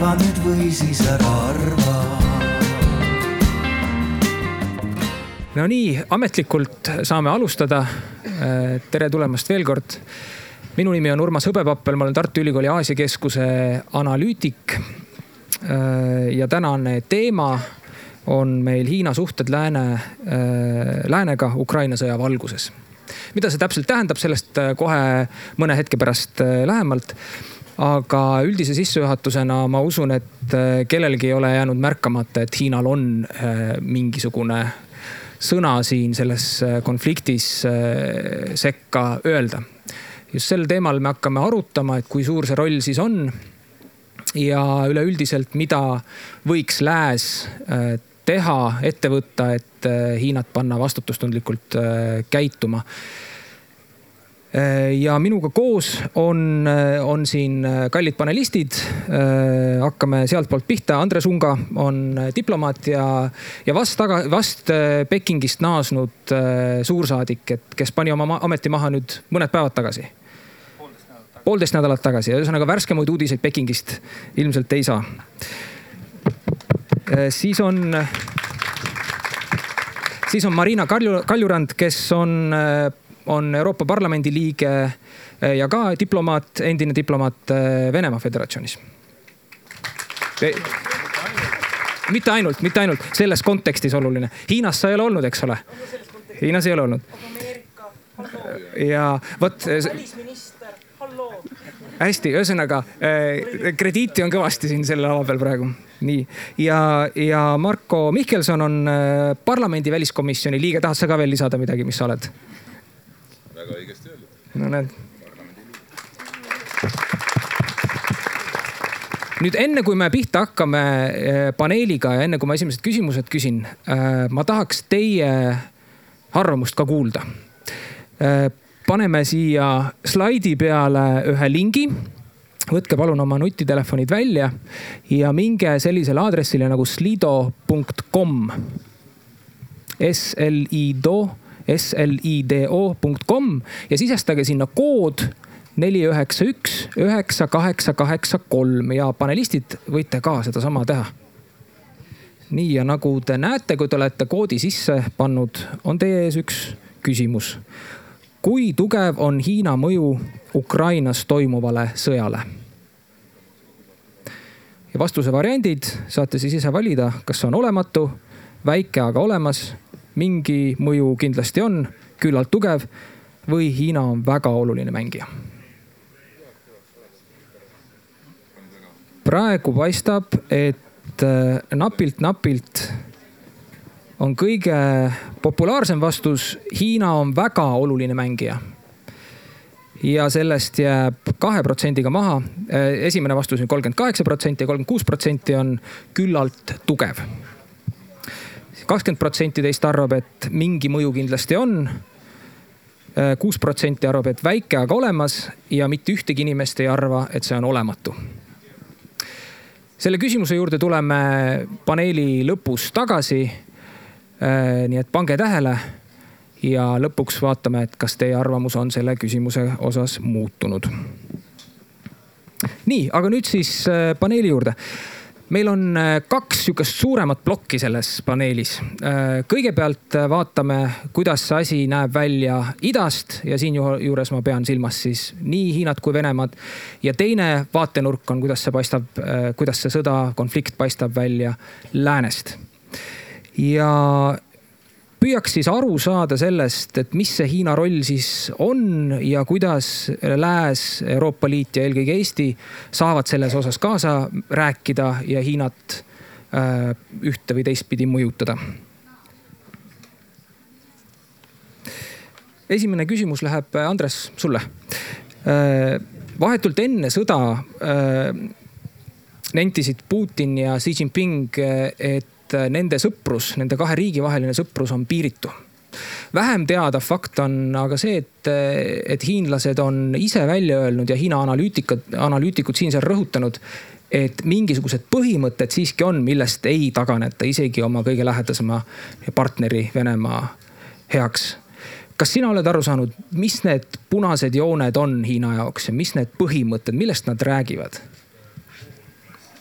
arva nüüd või siis ära arva no nii, ametlikult saame alustada. tere tulemast veel kord. minu nimi on Urmas Hõbepappel, ma olen Tartu Ülikooli Aasia Keskuse analüütik. ja tänane teema on meil Hiina suhted lääne, läänega Ukraina sõja valguses. mida see täpselt tähendab, sellest kohe mõne hetke pärast lähemalt aga üldise sissejuhatusena ma usun, et kellelgi ei ole jäänud märkamata, et Hiinal on mingisugune sõna siin selles äh, konfliktis äh, sekka öelda. just sel teemal me hakkame arutama, et kui suur see roll siis on. ja üleüldiselt, mida võiks lääs äh, teha, ette võtta, et Hiinat panna vastutustundlikult käituma Äh, ja minuga koos on, äh, on siin äh, kallid panelistid. hakkame sealtpoolt pihta. Andres Unga on diplomaat ja, ja vast taga, vast Pekingist naasnud suursaadik, et kes pani oma ameti maha nüüd mõned päevad tagasi. poolteist nädalat tagasi, ühesõnaga värskemaid uudiseid Pekingist ilmselt ei saa. siis on siis on Marina Kalju, Kaljurand, kes on on Euroopa Parlamendi liige eh, ja ka diplomaat, endine diplomaat eh, Venemaa Föderatsioonis. mitte ainult, mitte ainult selles kontekstis oluline. Hiinas sa ei ole olnud, eks ole? Hiinas ei ole olnud. ja vot. välisminister, halloo. hästi, ühesõnaga krediiti on kõvasti siin selle lava peal praegu nii ja, ja Marko Mihkelson on parlamendi väliskomisjoni liige, tahad sa ka veel lisada midagi, mis sa oled? No näed. nüüd enne kui me pihta hakkame eh, paneeliga ja enne kui ma esimesed küsimused küsin, eh, ma tahaks teie arvamust ka kuulda. Eh, paneme siia slaidi peale ühe lingi võtke palun oma nutitelefonid välja ja minge sellisele aadressile nagu slido.com. S-L-I-do slido.com ja sisestage sinna kood neli üheksa üks üheksa kaheksa kaheksa kolm ja panelistid võite ka sedasama teha. nii ja nagu te näete, kui te olete koodi sisse pannud, on teie ees üks küsimus. kui tugev on Hiina mõju Ukrainas toimuvale sõjale? ja vastuse variandid saate siis ise valida, kas see on olematu, väike, aga olemas mingi mõju kindlasti on, küllalt tugev või Hiina on väga oluline mängija. praegu paistab, et napilt-napilt äh, on kõige populaarsem vastus, Hiina on väga oluline mängija ja sellest jääb kahe protsendiga maha. Äh, esimene vastus on kolmkümmend kaheksa protsenti ja kolmkümmend kuus protsenti on küllalt tugev kakskümmend protsenti teist arvab, et mingi mõju kindlasti on. kuus protsenti arvab, et väike, aga olemas ja mitte ühtegi inimest ei arva, et see on olematu. selle küsimuse juurde tuleme paneeli lõpus tagasi. nii et pange tähele ja lõpuks vaatame, et kas teie arvamus on selle küsimuse osas muutunud. nii, aga nüüd siis paneeli juurde meil on äh, kaks sihukest suuremat plokki selles paneelis. Äh, kõigepealt äh, vaatame, kuidas see asi näeb välja idast ja siinjuures ma pean silmas siis nii Hiinat kui Venemaad. ja teine vaatenurk on, kuidas see paistab, kuidas see sõda, konflikt paistab välja läänest. ja püüaks siis aru saada sellest, et mis see Hiina roll siis on ja kuidas Lääs, Euroopa Liit ja eelkõige Eesti saavad selles osas kaasa rääkida ja Hiinat äh, ühte või teistpidi mõjutada. esimene küsimus läheb, Andres, sulle äh,. vahetult enne sõda äh, nentisid Putin ja Xi Jinping, et et äh, nende sõprus, nende kahe riigi vaheline sõprus on piiritu vähem teada fakt on aga see, et, äh, et hiinlased on ise välja öelnud ja Hiina analüütikud, analüütikud siin-seal rõhutanud, et mingisugused põhimõtted siiski on, millest ei taganeta isegi oma kõige lähedasema partneri Venemaa heaks. kas sina oled aru saanud, mis need punased jooned on Hiina jaoks ja mis need põhimõtted, millest nad räägivad?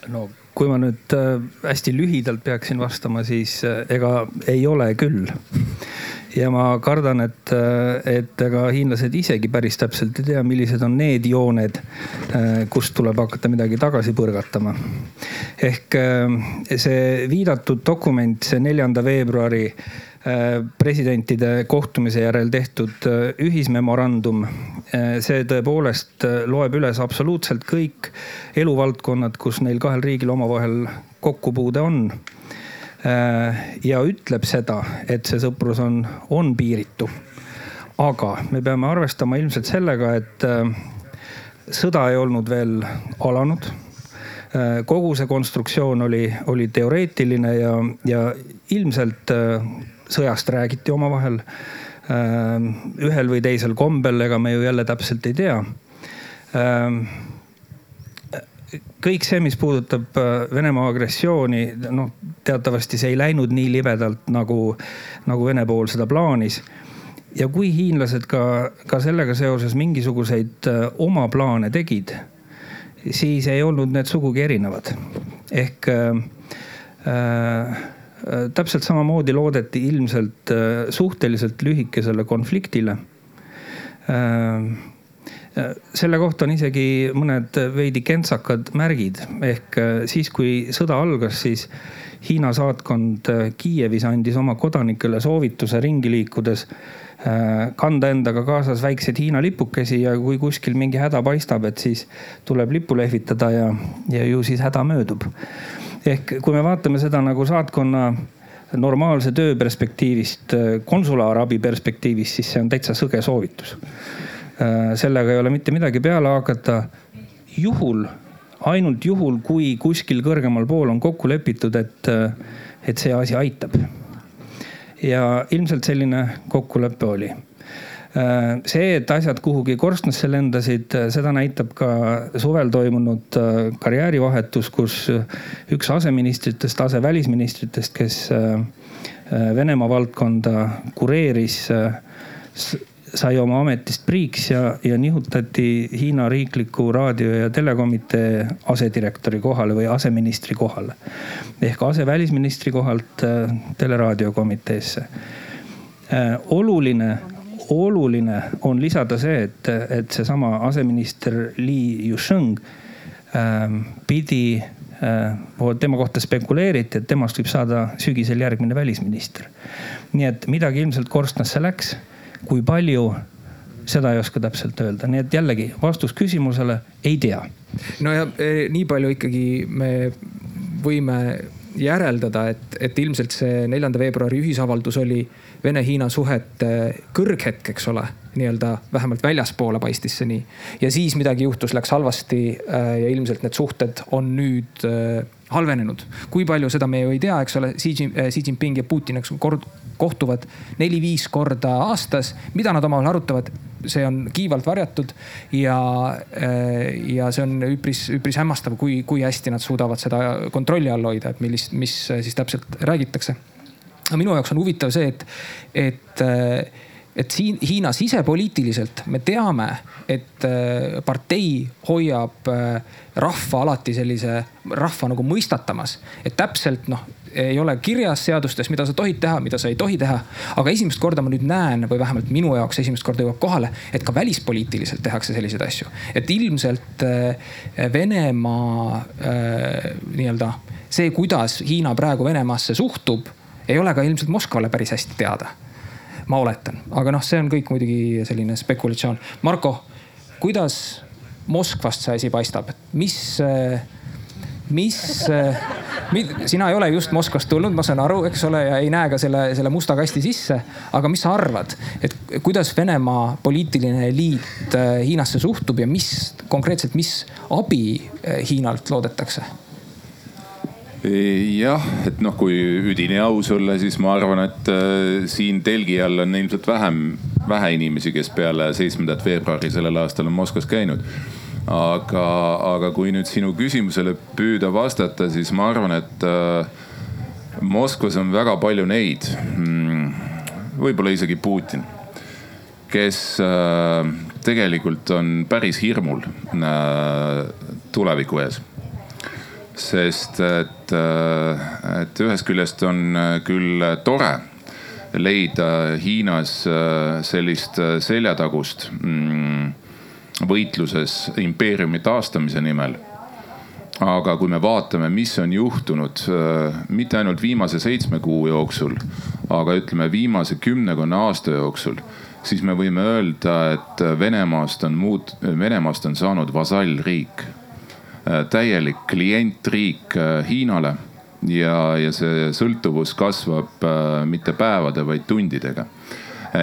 no kui ma nüüd äh, hästi lühidalt peaksin vastama, siis äh, ega ei ole küll. ja ma kardan, et, äh, et ega hiinlased isegi päris täpselt ei tea, millised on need jooned, kust tuleb hakata midagi tagasi põrgatama. ehk see viidatud dokument, see neljanda veebruari presidentide kohtumise järel tehtud äh, ühismemorandum. Äh, see tõepoolest loeb üles absoluutselt kõik eluvaldkonnad, kus neil kahel riigil omavahel kokkupuude on. ja ütleb seda, et see sõprus on, on piiritu. aga me peame arvestama ilmselt sellega, et sõda ei olnud veel alanud kogu see konstruktsioon oli, oli teoreetiline ja, ja ilmselt sõjast räägiti omavahel ähm, ühel või teisel kombel, ega me ju jälle täpselt ei tea. Ähm, kõik see, mis puudutab äh, Venemaa agressiooni, noh teatavasti see ei läinud nii libedalt nagu, nagu Vene pool seda plaanis. ja kui hiinlased ka, ka sellega seoses mingisuguseid äh, oma plaane tegid, siis ei olnud need sugugi erinevad. ehk äh, äh täpselt samamoodi loodeti ilmselt äh, suhteliselt lühikesele konfliktile. Äh, selle kohta on isegi mõned veidi kentsakad märgid, ehk siis, kui sõda algas, siis Hiina saatkond Kiievis andis oma kodanikele soovituse ringi liikudes kanda endaga kaasas väikseid Hiina lipukesi ja kui kuskil mingi häda paistab, et siis tuleb lippu lehvitada ja, ja ju siis häda möödub ehk kui me vaatame seda nagu saatkonna normaalse töö perspektiivist, konsulaarabi perspektiivist, siis see on täitsa sõge soovitus. sellega ei ole mitte midagi peale hakata. juhul, ainult juhul, kui kuskil kõrgemal pool on kokku lepitud, et, et see asi aitab. ja ilmselt selline kokkulepe oli Äh, see, et asjad kuhugi korstnasse lendasid, äh, seda näitab ka suvel toimunud äh, karjäärivahetus, kus üks aseministritest, asevälisministritest, kes Venemaa valdkonda kureeris, sai oma ametist priiks ja, ja nihutati Hiina riikliku raadio ja telekomitee asedirektori kohale või aseministri kohale. ehk asevälisministri kohalt teleraadiokomiteesse. oluline oluline on lisada see, et, et seesama aseminister Li Yusheng ähm, pidi äh,, tema kohta spekuleeriti, et temast võib saada sügisel järgmine välisminister. nii et midagi ilmselt korstnasse läks. kui palju, seda ei oska täpselt öelda, nii et jällegi vastus küsimusele ei tea. no ja e, nii palju ikkagi me võime järeldada, et, et ilmselt see neljanda veebruari ühisavaldus oli Vene-Hiina suhete kõrghetk, eks ole. Nii-öelda vähemalt väljaspoole paistis see nii. ja siis midagi juhtus, läks halvasti äh, ja ilmselt need suhted on nüüd äh, halvenenud. kui palju, seda me ju ei tea, eks ole, Xi Jinping ja Putin, eks kord kohtuvad neli-viis korda aastas. mida nad omavahel arutavad, see on kiivalt varjatud ja, äh, ja see on üpris, üpris hämmastav, kui, kui hästi nad suudavad seda kontrolli all hoida, et millist, mis siis täpselt räägitakse. minu jaoks on huvitav see, et, et äh, et siin Hiina sisepoliitiliselt me teame, et äh, partei hoiab rahva alati sellise, rahva nagu mõistatamas. et täpselt noh, ei ole kirjas seadustes, mida sa tohid teha, mida sa ei tohi teha. aga esimest korda ma nüüd näen või vähemalt minu jaoks esimest korda jõuab kohale, et ka välispoliitiliselt tehakse selliseid asju. et ilmselt äh, Venemaa äh, nii-öelda see, kuidas Hiina praegu Venemaasse suhtub, ei ole ka ilmselt Moskvale päris hästi teada. Ma oletan, aga noh, see on kõik muidugi selline spekulatsioon. Marko, kuidas Moskvast see asi paistab, mis äh, mis, äh, sina ei ole just Moskvast tulnud, ma saan aru, eks ole, ja ei näe ka selle, selle musta kasti sisse. aga mis sa arvad, et kuidas Venemaa poliitiline eliit äh, Hiinasse suhtub ja mis konkreetselt, mis abi Hiinalt loodetakse? Jah, et noh, kui üdini aus olla, siis ma arvan, et äh, siin telgi all on ilmselt vähem, vähe inimesi, kes peale seitsmendat veebruari sellel aastal on Moskvas käinud. Aga, aga kui nüüd sinu küsimusele püüda vastata, siis ma arvan, et äh, Moskvas on väga palju neid mm,, võib-olla isegi Putin, kes äh, tegelikult on päris hirmul tuleviku ees sest et, et ühest küljest on küll tore leida Hiinas sellist seljatagust mm, võitluses impeeriumi taastamise nimel aga kui me vaatame, mis on juhtunud äh, mitte ainult viimase seitsme kuu jooksul, aga ütleme viimase kümnekonna aasta jooksul, siis me võime öelda, et Venemaast on muut-, Venemaast on saanud vasallriik. Äh, täielik klientriik äh, Hiinale ja, ja see sõltuvus kasvab mitte päevade, vaid tundidega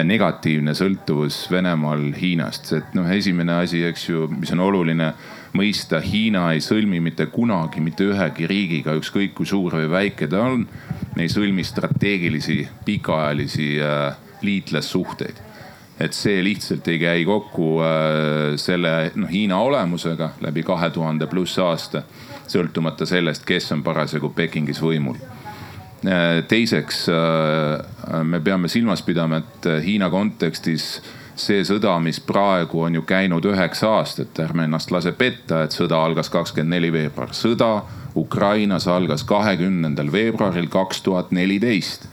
negatiivne sõltuvus Venemaal Hiinast, et noh, esimene asi, eks ju, mis on oluline mõista, Hiina ei sõlmi mitte kunagi mitte ühegi riigiga, ükskõik kui suur või väike ta on. ei sõlmi strateegilisi pikaajalisi äh, liitlassuhteid. Et see lihtsalt ei käi kokku äh, selle noh Hiina olemusega läbi kahe tuhande pluss aasta, sõltumata sellest, kes on parasjagu Pekingis võimul äh, teiseks me peame silmas pidama, et Hiina kontekstis see sõda, mis praegu on ju käinud üheksa aastat, ärme ennast lase petta, et sõda algas kakskümmend neli veebruar. sõda Ukrainas algas kahekümnendal veebruaril kaks tuhat neliteist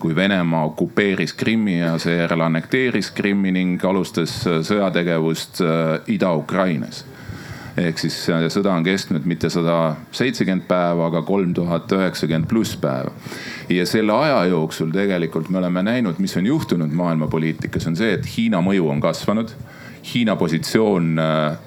kui Venemaa okupeeris Krimmi ja seejärel annekteeris Krimmi ning alustas sõjategevust äh, Ida-Ukrainas ehk siis sõda on kestnud mitte sada seitsekümmend päeva, aga kolm tuhat üheksakümmend pluss päeva. ja selle aja jooksul tegelikult me oleme näinud, mis on juhtunud maailmapoliitikas, on see, et Hiina mõju on kasvanud. Hiina positsioon äh,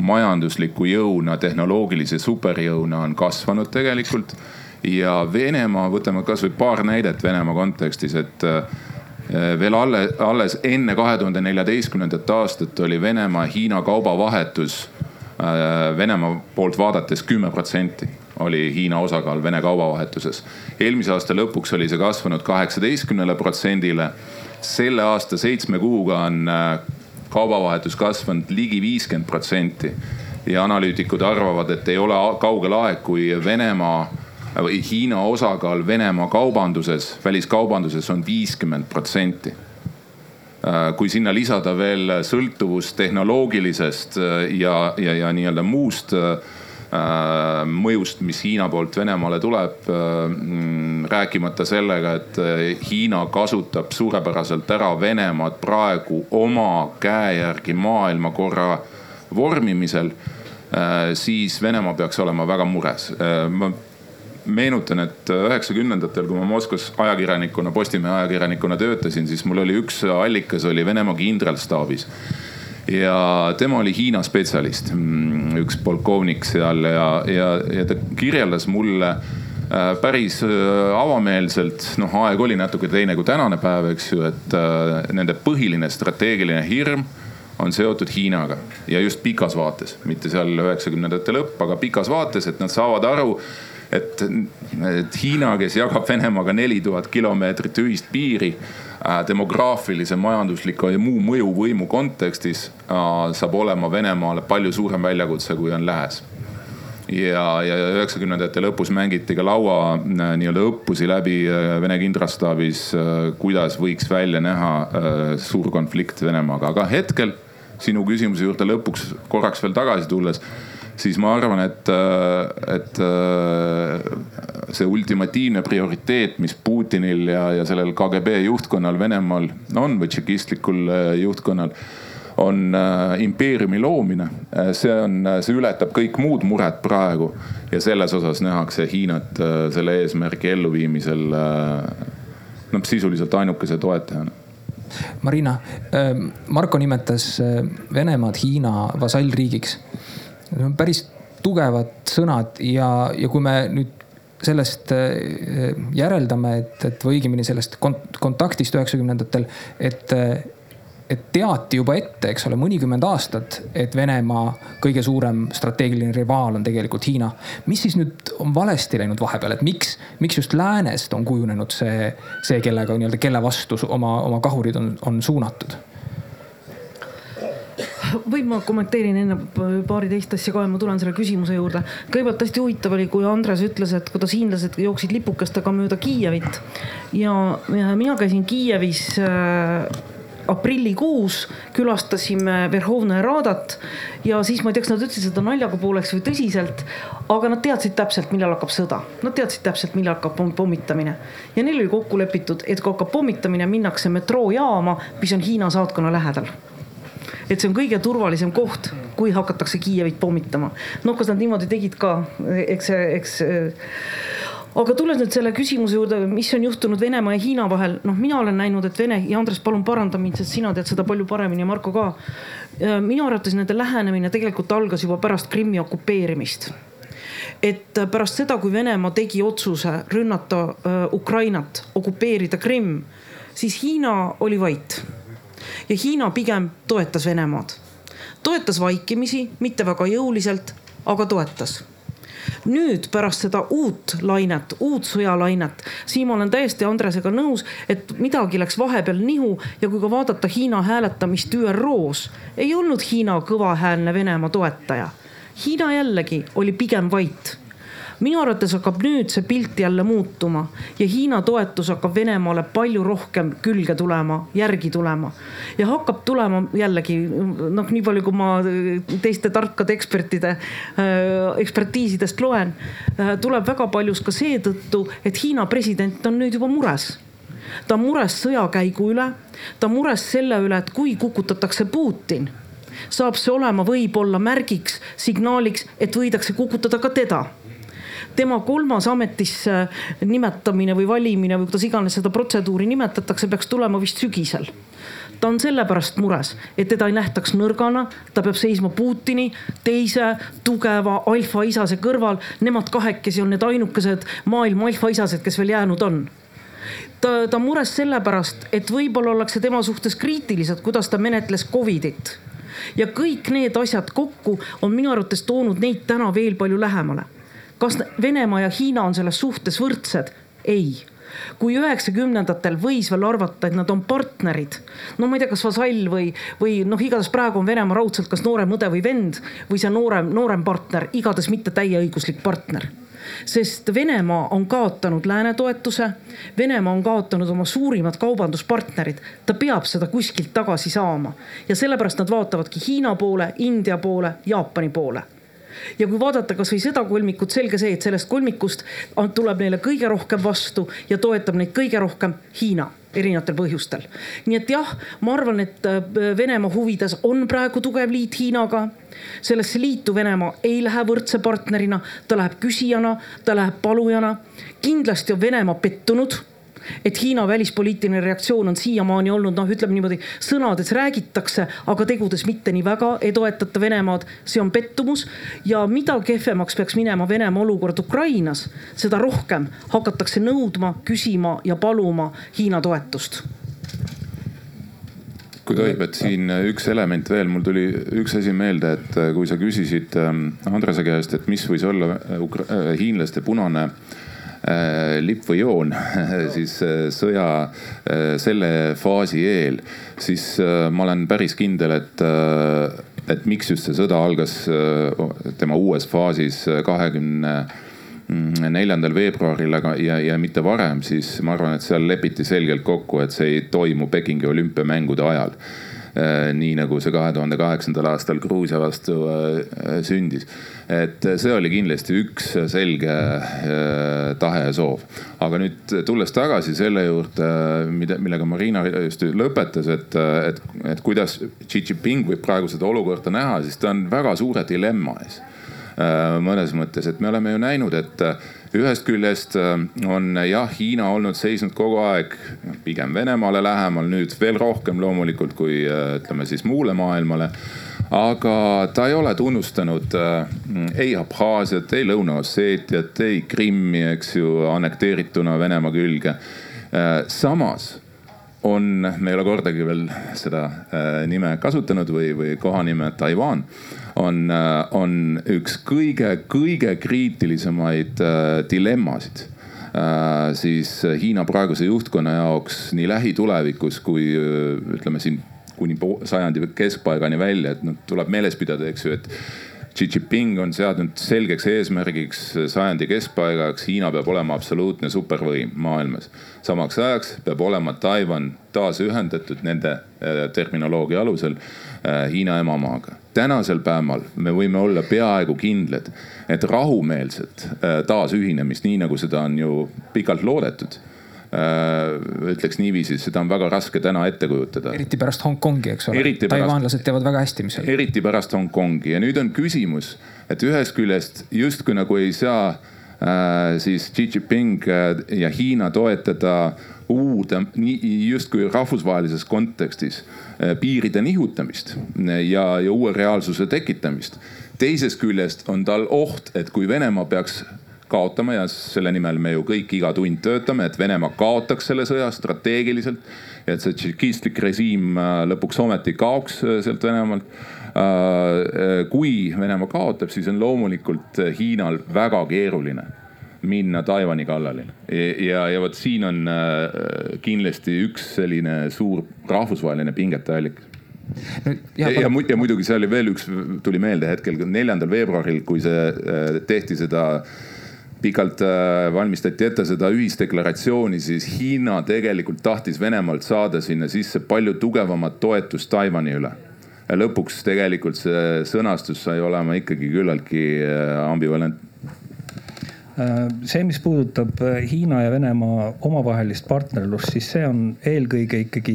majandusliku jõuna, tehnoloogilise superjõuna on kasvanud tegelikult. Ja Venemaa, võtame kasvõi paar näidet Venemaa kontekstis, et äh, veel alle, alles enne kahe tuhande neljateistkümnendat aastat oli Venemaa-Hiina kaubavahetus Äh, Venemaa poolt vaadates kümme protsenti oli Hiina osakaal Vene kaubavahetuses. eelmise aasta lõpuks oli see kasvanud kaheksateistkümnele protsendile. selle aasta seitsme kuuga on äh, kaubavahetus kasvanud ligi viiskümmend protsenti. ja analüütikud arvavad, et ei ole kaugel aeg, kui Venemaa või Hiina osakaal Venemaa kaubanduses, väliskaubanduses on viiskümmend protsenti Äh, kui sinna lisada veel sõltuvus tehnoloogilisest äh, ja, ja, ja nii-öelda muust äh, mõjust, mis Hiina poolt Venemaale tuleb. Mm, rääkimata sellega, et Hiina kasutab suurepäraselt ära Venemaad praegu oma käe järgi maailmakorra vormimisel. siis Venemaa peaks olema väga mures. ma meenutan, et üheksakümnendatel, kui ma Moskvas ajakirjanikuna, Postimehe ajakirjanikuna töötasin, siis mul oli üks allikas oli Venemaa kindralstaabis. ja tema oli Hiina spetsialist, mm, üks polkovnik seal ja, ja, ja ta kirjeldas mulle äh, päris äh, avameelselt, noh, aeg oli natuke teine kui tänane päev, eks ju, et äh, nende põhiline strateegiline hirm on seotud Hiinaga ja just pikas vaates, mitte seal üheksakümnendate lõpp, aga pikas vaates, et nad saavad aru et, et Hiina, kes jagab Venemaaga neli tuhat kilomeetrit ühist piiri äh, demograafilise, majandusliku ja muu mõjuvõimu kontekstis äh, saab olema Venemaale palju suurem väljakutse, kui on Lähes. Ja, ja üheksakümnendate lõpus mängiti ka laua äh, nii-öelda õppusi läbi Vene kindralstaabis, kuidas võiks välja näha suur konflikt Venemaaga, aga hetkel sinu küsimuse juurde lõpuks korraks veel tagasi tulles siis ma arvan, et, äh, et äh, see ultimatiivne prioriteet, mis Putinil ja, ja sellel KGB juhtkonnal Venemaal on või tšekistlikul äh, juhtkonnal on impeeriumi loomine. see on, see ületab kõik muud mured praegu ja selles osas nähakse Hiinat selle eesmärgi elluviimisel noh, sisuliselt ainukese toetajana. Marina, Marko nimetas Venemaad Hiina vasallriigiks Need on päris tugevad sõnad ja, ja kui me nüüd sellest äh, järeldame, et, et või õigemini sellest kontaktist üheksakümnendatel, et, et teati juba ette, eks ole, mõnikümmend aastat, et Venemaa kõige suurem strateegiline rivaal on tegelikult Hiina. mis siis nüüd on valesti läinud vahepeal, et miks, miks just läänest on kujunenud see, see, kellega nii-öelda, kelle vastu oma, oma kahurid on, on suunatud? Võib ma kommenteerin enne paari teist asja ka ja ma tulen selle küsimuse juurde. kõigepealt hästi huvitav oli, kui Andres ütles, et kuidas hiinlased jooksid lipukestega mööda Kiievit ja mina käisin Kiievis äh, aprillikuus külastasime Verhovna Radat ja siis ma ei tea, kas nad ütlesid seda naljaga pooleks või tõsiselt, aga nad teadsid täpselt, millal hakkab sõda. Nad teadsid täpselt, millal hakkab pommitamine ja neil oli kokku lepitud, et kui hakkab pommitamine, minnakse metroojaama, mis on Hiina saatkonna lähedal et see on kõige turvalisem koht, kui hakatakse Kiievit pommitama. noh, kas nad niimoodi tegid ka, eks see, eks aga tulles nüüd selle küsimuse juurde, mis on juhtunud Venemaa ja Hiina vahel, noh, mina olen näinud, et Vene ja Andres, palun paranda mind, sest sina tead seda palju paremini ja Marko ka. minu arvates nende lähenemine tegelikult algas juba pärast Krimmi okupeerimist et pärast seda, kui Venemaa tegi otsuse rünnata äh, Ukrainat, okupeerida Krimm, siis Hiina oli vait. Ja Hiina pigem toetas Venemaad. toetas vaikimisi, mitte väga jõuliselt, aga toetas nüüd pärast seda uut lainet, uut sõjalainet, siin ma olen täiesti Andresega nõus, et midagi läks vahepeal nihu ja kui ka vaadata Hiina hääletamist ÜRO-s, ei olnud Hiina kõvahäälne Venemaa toetaja. Hiina jällegi oli pigem vait minu arvates hakkab nüüd see pilt jälle muutuma ja Hiina toetus hakkab Venemaale palju rohkem külge tulema, järgi tulema. ja hakkab tulema jällegi noh, nii palju, kui ma teiste tarkade ekspertide äh, ekspertiisidest loen äh,, tuleb väga paljus ka seetõttu, et Hiina president on nüüd juba mures ta on mures sõjakäigu üle, ta on mures selle üle, et kui kukutatakse Putin, saab see olema võib-olla märgiks, signaaliks, et võidakse kukutada ka teda tema kolmas ametisse nimetamine või valimine või kuidas iganes seda protseduuri nimetatakse, peaks tulema vist sügisel ta on sellepärast mures, et teda ei nähtaks nõrgana, ta peab seisma Putini teise tugeva alfaisase kõrval. Nemad kahekesi on need ainukesed maailma alfaisased, kes veel jäänud on ta, ta mures sellepärast, et võib-olla ollakse tema suhtes kriitilised, kuidas ta menetles Covidit. ja kõik need asjad kokku on minu arvates toonud neid täna veel palju lähemale kas Venemaa ja Hiina on selles suhtes võrdsed? ei kui üheksakümnendatel võis veel arvata, et nad on partnerid, no ma ei tea, kas vasall või, või noh, igatahes praegu on Venemaa raudselt kas noorem õde või vend või see noorem, noorem partner, igatahes mitte täieõiguslik partner sest Venemaa on kaotanud lääne toetuse. Venemaa on kaotanud oma suurimad kaubanduspartnerid, ta peab seda kuskilt tagasi saama ja sellepärast nad vaatavadki Hiina poole, India poole, Jaapani poole ja kui vaadata kasvõi seda kolmikut, selge see, et sellest kolmikust tuleb neile kõige rohkem vastu ja toetab neid kõige rohkem Hiina erinevatel põhjustel. nii et jah, ma arvan, et äh, Venemaa huvides on praegu tugev liit Hiinaga. sellesse liitu Venemaa ei lähe võrdse partnerina, ta läheb küsijana, ta läheb palujana. kindlasti on Venemaa pettunud et Hiina välispoliitiline reaktsioon on siiamaani olnud noh, ütleme niimoodi sõnades räägitakse, aga tegudes mitte nii väga ei toetata Venemaad. see on pettumus ja mida kehvemaks peaks minema Venemaa olukord Ukrainas, seda rohkem hakatakse nõudma, küsima ja paluma Hiina toetust kui tohib, et siin üks element veel, mul tuli üks asi meelde, et kui sa küsisid ähm, Andrese käest, et mis võis olla Ukra hiinlaste punane äh, Äh, lipp või joon siis äh, sõja äh, selle faasi eel, siis ma olen päris kindel, et, et miks just see sõda algas tema uues faasis kahekümne mm, neljandal veebruaril, aga ja, ja mitte varem, siis ma arvan, et seal lepiti selgelt kokku, et see ei toimu Pekingi olümpiamängude ajal. Äh, nii nagu see kahe tuhande kaheksandal aastal Gruusia vastu äh, sündis. et see oli kindlasti üks selge äh, tahe ja soov. aga nüüd tulles tagasi selle juurde, mida, millega Marina just lõpetas, et, et, et kuidas Xi Jinping võib praegu seda olukorda näha, siis ta on väga suure dilemma ees mõnes mõttes, et me oleme ju näinud, et ühest küljest äh, on jah, Hiina olnud seisnud kogu aeg pigem Venemaale lähemal, nüüd veel rohkem loomulikult kui äh, ütleme siis muule maailmale aga ta ei ole tunnustanud äh, ei Abhaasiat, ei Lõuna-Osseetiat, ei Krimmi, eks ju, annekteerituna Venemaa külge äh,. samas on, me ei ole kordagi veel seda äh, nime kasutanud või, või kohanime Taiwan on, äh, on üks kõige-kõige kriitilisemaid äh, dilemmasid. Äh, siis Hiina praeguse juhtkonna jaoks nii lähitulevikus kui ütleme siin kuni sajandi keskpaigani välja, et noh, tuleb meeles pidada, eks ju, et Xi Jinping on seadnud selgeks eesmärgiks sajandi keskpaigaks, Hiina peab olema absoluutne supervõim maailmas. samaks ajaks peab olema Taiwan taas ühendatud nende äh, terminoloogia alusel äh, Hiina emamaaga. tänasel päeval me võime olla peaaegu kindlad, et rahumeelset äh, taasühinemist, nii nagu seda on ju pikalt loodetud ütleks niiviisi, seda on väga raske täna ette kujutada. eriti pärast Hongkongi, eks ole. taiwanlased teavad väga hästi, mis seal. eriti pärast Hongkongi ja nüüd on küsimus, et ühest küljest justkui nagu ei saa äh, siis Xi Jinping ja Hiina toetada uude, justkui rahvusvahelises kontekstis äh, piiride nihutamist ja, ja uue reaalsuse tekitamist. teisest küljest on tal oht, et kui Venemaa peaks kaotama ja selle nimel me ju kõik iga tund töötame, et Venemaa kaotaks selle sõja strateegiliselt. ja et see tšekistlik režiim äh, lõpuks ometi kaoks äh, sealt Venemaalt. kui Venemaa kaotab, siis on loomulikult Hiinal väga keeruline minna Taiwan'i kallale. ja, ja vot siin on äh, kindlasti üks selline suur rahvusvaheline pingete allikas no,. ja, ja, ja, ja muidugi see oli veel üks, tuli meelde hetkel neljandal veebruaril, kui see äh, tehti seda pikalt äh, valmistati ette seda ühisdeklaratsiooni, siis Hiina tegelikult tahtis Venemaalt saada sinna sisse palju tugevamat toetust Taiwan'i üle. lõpuks tegelikult see sõnastus sai olema ikkagi küllaltki ambivalentne Äh, see, mis puudutab äh, Hiina ja Venemaa omavahelist partnerlust, siis see on eelkõige ikkagi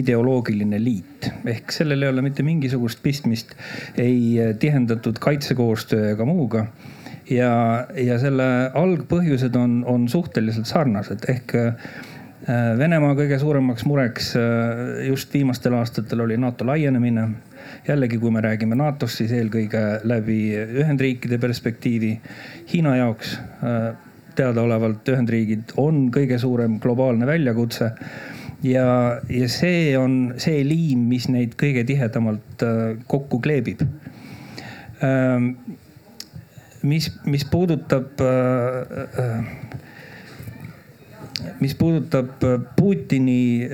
ideoloogiline liit. ehk sellel ei ole mitte mingisugust pistmist ei äh, tihendatud kaitsekoostöö ega muuga. Ja, ja selle algpõhjused on, on suhteliselt sarnased ehk Venemaa kõige suuremaks mureks just viimastel aastatel oli NATO laienemine jällegi, kui me räägime NATO-st, siis eelkõige läbi Ühendriikide perspektiivi. Hiina jaoks äh, teadaolevalt Ühendriigid on kõige suurem globaalne väljakutse. ja, ja see on see liim, mis neid kõige tihedamalt äh, kokku kleebib. Mis, mis puudutab äh, mis puudutab Putini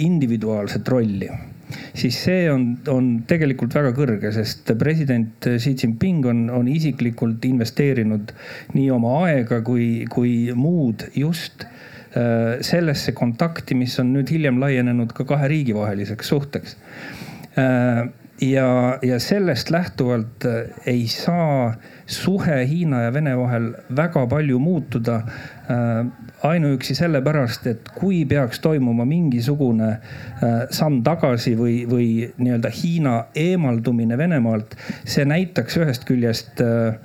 individuaalset rolli siis see on, on tegelikult väga kõrge, sest president Xi Jinping on, on isiklikult investeerinud nii oma aega kui, kui muud just äh, sellesse kontakti, mis on nüüd hiljem laienenud ka kahe riigi vaheliseks suhteks. Äh, ja, ja sellest lähtuvalt äh, ei saa suhe Hiina ja Vene vahel väga palju muutuda ainuüksi sellepärast, et kui peaks toimuma mingisugune äh, samm tagasi või, või nii-öelda Hiina eemaldumine Venemaalt, see näitaks ühest küljest äh,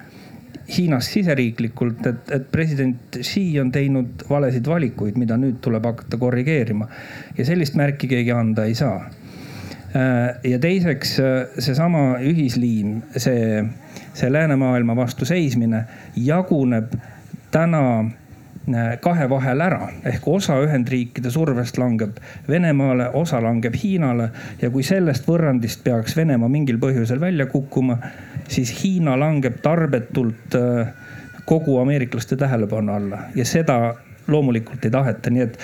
Hiinas siseriiklikult, et, et president Xi on teinud valesid valikuid, mida nüüd tuleb hakata korrigeerima. ja sellist märki keegi anda ei saa. Äh, ja teiseks seesama ühisliim, see, see läänemaailma vastu seismine jaguneb täna Äh, kahe vahel ära. Ehk osa Ühendriikide survest langeb Venemaale, osa langeb Hiinale. Ja kui sellest võrrandist peaks Venemaa mingil põhjusel välja kukkuma, siis Hiina langeb tarbetult äh, kogu ameeriklaste tähelepanu alla. Ja seda loomulikult ei taheta, nii et,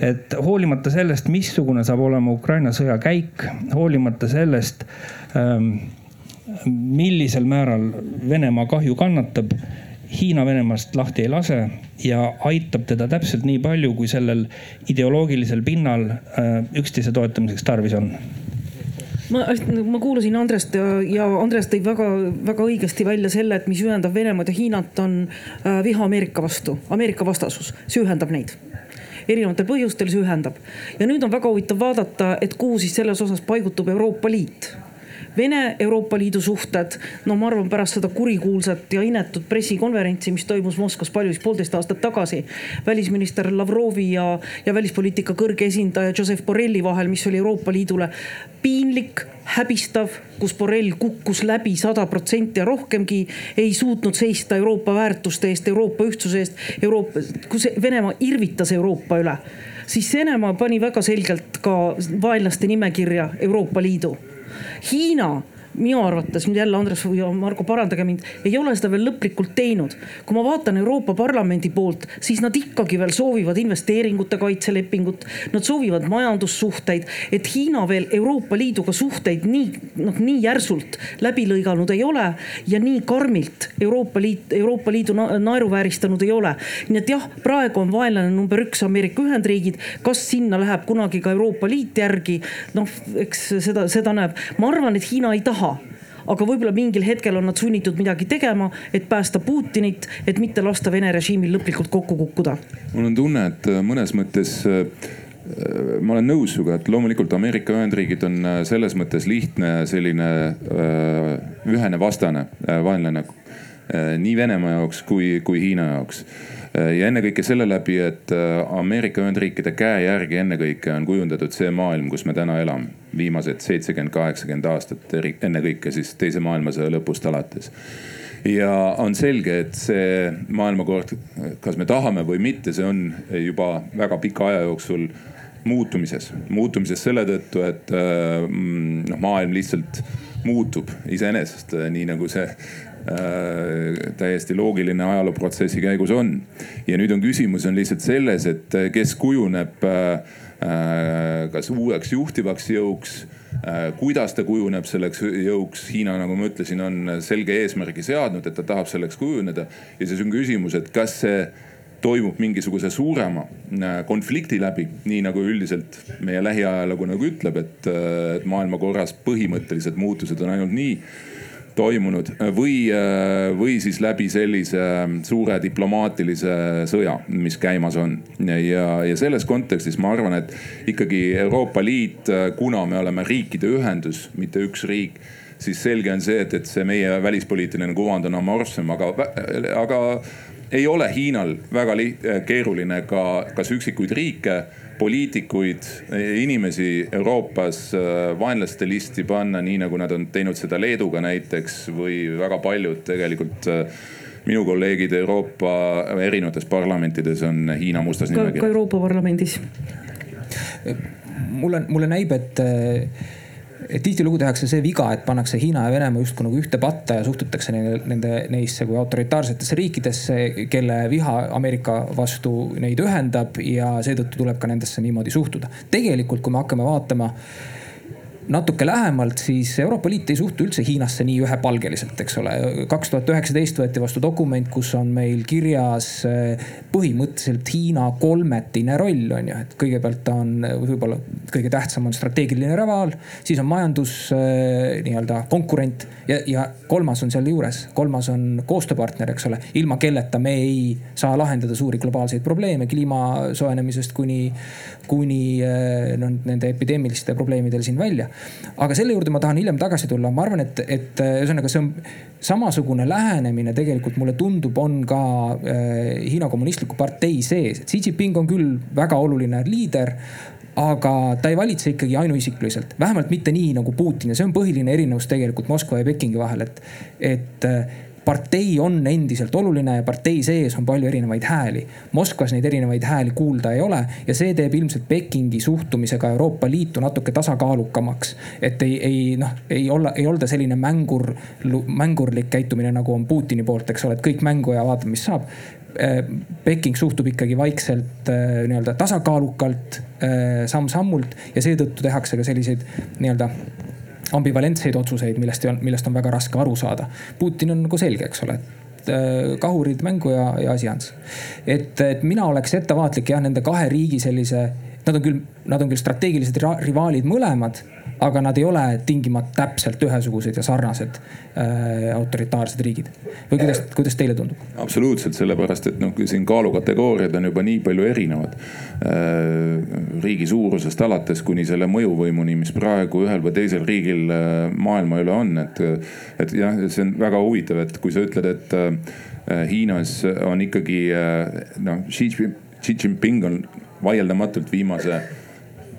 et hoolimata sellest, missugune saab olema Ukraina sõja käik, hoolimata sellest ähm, millisel määral Venemaa kahju kannatab Hiina Venemaast lahti ei lase ja aitab teda täpselt nii palju, kui sellel ideoloogilisel pinnal äh, üksteise toetamiseks tarvis on ma, ma kuulasin Andrest ja, ja Andres tõi väga-väga õigesti välja selle, et mis ühendab Venemaad ja Hiinat, on äh, viha Ameerika vastu, Ameerika vastasus, see ühendab neid. Erinevatel põhjustel see ühendab. ja nüüd on väga huvitav vaadata, et kuhu siis selles osas paigutub Euroopa Liit Vene Euroopa Liidu suhted, no ma arvan, pärast seda kurikuulsat ja inetut pressikonverentsi, mis toimus Moskvas palju siis poolteist aastat tagasi. välisminister Lavrovi ja, ja välispoliitika kõrge esindaja Joseph Borrelli vahel, mis oli Euroopa Liidule piinlik, häbistav, kus Borrell kukkus läbi sada protsenti ja rohkemgi. ei suutnud seista Euroopa väärtuste eest, Euroopa ühtsuse eest, Euroopa, kus Venemaa irvitas Euroopa üle siis Venemaa pani väga selgelt ka vaenlaste nimekirja Euroopa Liidu Hiina minu arvates nüüd jälle Andres ja Margo, parandage mind, ei ole seda veel lõplikult teinud. kui ma vaatan Euroopa Parlamendi poolt, siis nad ikkagi veel soovivad investeeringute kaitselepingut, nad soovivad majandussuhteid, et Hiina veel Euroopa Liiduga suhteid nii noh, nii järsult läbi lõiganud ei ole ja nii karmilt Euroopa Liit, Euroopa Liidu naeruvääristanud ei ole. nii et jah, praegu on vaenlane number üks Ameerika Ühendriigid, kas sinna läheb kunagi ka Euroopa Liit järgi, noh, eks seda, seda näeb. ma arvan, et Hiina ei taha aga võib-olla mingil hetkel on nad sunnitud midagi tegema, et päästa Putinit, et mitte lasta Vene režiimil lõplikult kokku kukkuda. mul on tunne, et mõnes mõttes ma olen nõus sinuga, et loomulikult Ameerika Ühendriigid on äh, selles mõttes lihtne selline äh, ühene vastane, äh, vaenlane nii Venemaa jaoks kui, kui Hiina jaoks. Ja ennekõike selle läbi, et Ameerika Ühendriikide käe järgi ennekõike on kujundatud see maailm, kus me täna elame. viimased seitsekümmend, kaheksakümmend aastat, ennekõike siis teise maailmasõja lõpust alates ja on selge, et see maailmakord, kas me tahame või mitte, see on juba väga pika aja jooksul muutumises, muutumises selle tõttu, et äh, mm, noh, maailm lihtsalt muutub iseenesest, äh, nii nagu see äh, täiesti loogiline ajalooprotsessi käigus on. ja nüüd on küsimus on lihtsalt selles, et kes kujuneb kas uueks juhtivaks jõuks kuidas ta kujuneb selleks jõuks, Hiina, nagu ma ütlesin, on selge eesmärgi seadnud, et ta tahab selleks kujuneda. ja siis on küsimus, et kas see toimub mingisuguse suurema äh, konflikti läbi, nii nagu üldiselt meie lähiajalugu nagu ütleb, et, äh, et maailmakorras põhimõttelised muutused on ainult nii toimunud või, või siis läbi sellise suure diplomaatilise sõja, mis käimas on. ja, ja selles kontekstis ma arvan, et ikkagi Euroopa Liit, kuna me oleme riikide ühendus, mitte üks riik siis selge on see, et, et see meie välispoliitiline kuvand on amorfsem, aga, aga ei ole Hiinal väga keeruline ka kas üksikuid riike, poliitikuid, inimesi Euroopas äh, vaenlaste listi panna, nii nagu nad on teinud seda Leeduga näiteks või väga paljud tegelikult äh, minu kolleegid Euroopa erinevates parlamentides on Hiina mustas nimekirjas. ka Euroopa Parlamendis. mulle, mulle näib, et et tihtilugu tehakse see viga, et pannakse Hiina ja Venemaa justkui nagu ühte patta ja suhtutakse nende, nende, neisse kui autoritaarsetesse riikidesse, kelle viha Ameerika vastu neid ühendab ja seetõttu tuleb ka nendesse niimoodi suhtuda. tegelikult, kui me hakkame vaatama natuke lähemalt, siis Euroopa Liit ei suhtu üldse Hiinasse nii ühepalgeliselt, eks ole. kaks tuhat üheksateist võeti vastu dokument, kus on meil kirjas eh, põhimõtteliselt Hiina kolmetine roll on ju, et kõigepealt ta on võib-olla kõige tähtsam on strateegiline rivaal, siis on majandus eh, nii-öelda konkurent ja, ja kolmas on sealjuures, kolmas on koostööpartner, eks ole, ilma kelleta me ei saa lahendada suuri globaalseid probleeme kliima soojenemisest kuni, kuni eh, noh, nende epideemiliste probleemidel siin välja aga selle juurde ma tahan hiljem tagasi tulla, ma arvan, et, et äh, ühesõnaga see on samasugune lähenemine tegelikult mulle tundub, on ka äh, Hiina kommunistliku partei sees. Xi Jinping on küll väga oluline liider aga ta ei valitse ikkagi ainuisikuliselt, vähemalt mitte nii nagu Putin. Ja see on põhiline erinevus tegelikult Moskva ja Pekingi vahel, et, et äh, partei on endiselt oluline ja partei sees on palju erinevaid hääli. Moskvas neid erinevaid hääli kuulda ei ole ja see teeb ilmselt Pekingi suhtumisega Euroopa Liitu natuke tasakaalukamaks. et ei, ei noh, ei olla, ei olda selline mängur, mängurlik käitumine, nagu on Putini poolt, eks ole, et kõik mängu ja vaatame, mis saab. Äh, Peking suhtub ikkagi vaikselt äh, nii-öelda tasakaalukalt, äh, samm-sammult ja seetõttu tehakse ka selliseid nii-öelda ambivalentseid otsuseid, millest, millest on väga raske aru saada. Putin on nagu selge, eks ole äh, kahurid mängu ja, ja asi on. et, et mina oleks ettevaatlik jah, nende kahe riigi sellise, nad on küll, nad on küll strateegilised rivaalid mõlemad aga nad ei ole tingimata täpselt ühesugused ja sarnased äh, autoritaarsed riigid. või kuidas, kuidas teile tundub? absoluutselt, sellepärast et noh, siin kaalukategooriad on juba nii palju erinevad äh,. riigi suurusest alates kuni selle mõjuvõimuni, mis praegu ühel või teisel riigil äh, maailma üle on, et, et jah, see on väga huvitav, et kui sa ütled, et äh, Hiinas on ikkagi äh, noh, Xi Jinping on vaieldamatult viimase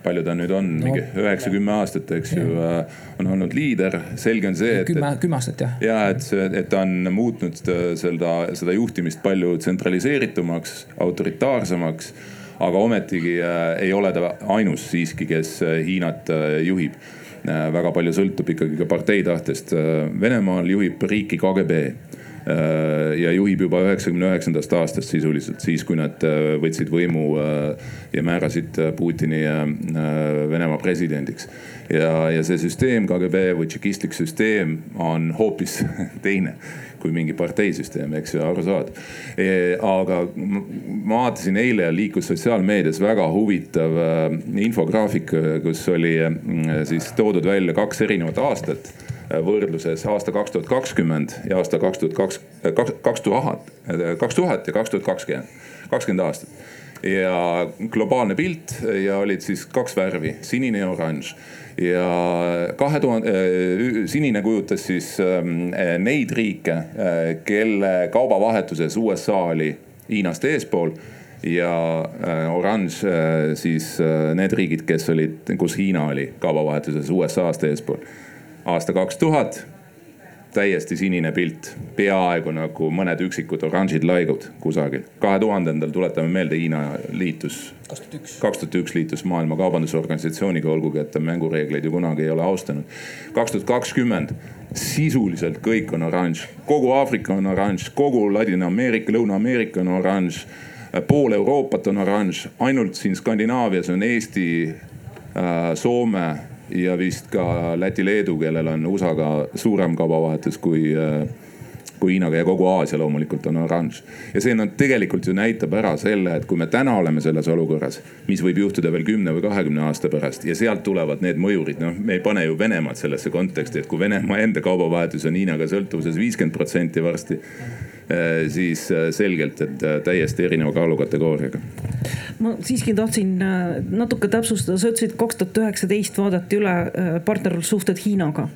palju ta nüüd on no., mingi üheksa, kümme aastat, eks ju, äh, on olnud liider. selge on see, et. kümme, kümme aastat jah. ja et see, et ta on muutnud seda, seda juhtimist palju tsentraliseeritumaks, autoritaarsemaks. aga ometigi äh, ei ole ta ainus siiski, kes äh, Hiinat juhib väga palju sõltub ikkagi ka partei tahtest. Venemaal juhib riiki KGB ja juhib juba üheksakümne üheksandast aastast sisuliselt, siis kui nad võtsid võimu ja määrasid Putini Venemaa presidendiks. ja, ja see süsteem, KGB või tšekistlik süsteem on hoopis teine kui mingi parteisüsteem, eks ju, aru saad e,. aga ma vaatasin eile liikus sotsiaalmeedias väga huvitav äh, infograafik, kus oli äh, siis toodud välja kaks erinevat aastat äh, võrdluses aasta kaks tuhat kakskümmend ja aasta kaks tuhat kaks, kaks tuhat, kaks tuhat ja kaks tuhat kakskümmend, kakskümmend aastat ja globaalne pilt ja olid siis kaks värvi, sinine ja oranž ja kahe tuhande, äh, sinine kujutas siis ähm, neid riike, äh, kelle kaubavahetuses USA oli Hiinast eespool ja äh, oranž siis need riigid, kes olid, kus Hiina oli kaubavahetuses USA-st eespool. Aasta kaks tuhat täiesti sinine pilt, peaaegu nagu mõned üksikud oranžid laigud kusagil. kahe tuhandendal, tuletame meelde, Hiina liitus. kaks tuhat üks liitus Maailma Kaubandusorganisatsiooniga, olgugi et ta mängureegleid ju kunagi ei ole austanud. kaks tuhat kakskümmend sisuliselt kõik on oranž, kogu Aafrika on oranž, kogu Ladina-Ameerika, Lõuna-Ameerika on oranž. pool Euroopat on oranž, ainult siin Skandinaavias on Eesti, äh, Soome ja vist ka Läti-Leedu, kellel on USA-ga suurem kaubavahetus kui, äh, kui Hiinaga ja kogu Aasia loomulikult on oranž. ja see no tegelikult ju näitab ära selle, et kui me täna oleme selles olukorras, mis võib juhtuda veel kümne või kahekümne aasta pärast ja sealt tulevad need mõjurid, noh, me ei pane ju Venemaad sellesse konteksti, et kui Venemaa enda kaubavahetus on Hiinaga sõltuvuses viiskümmend protsenti varsti siis äh, selgelt, et äh, täiesti erineva kaalukategooriaga. ma siiski tahtsin natuke täpsustada, sa ütlesid, kaks tuhat üheksateist vaadati üle partnerlussuhted Hiinaga.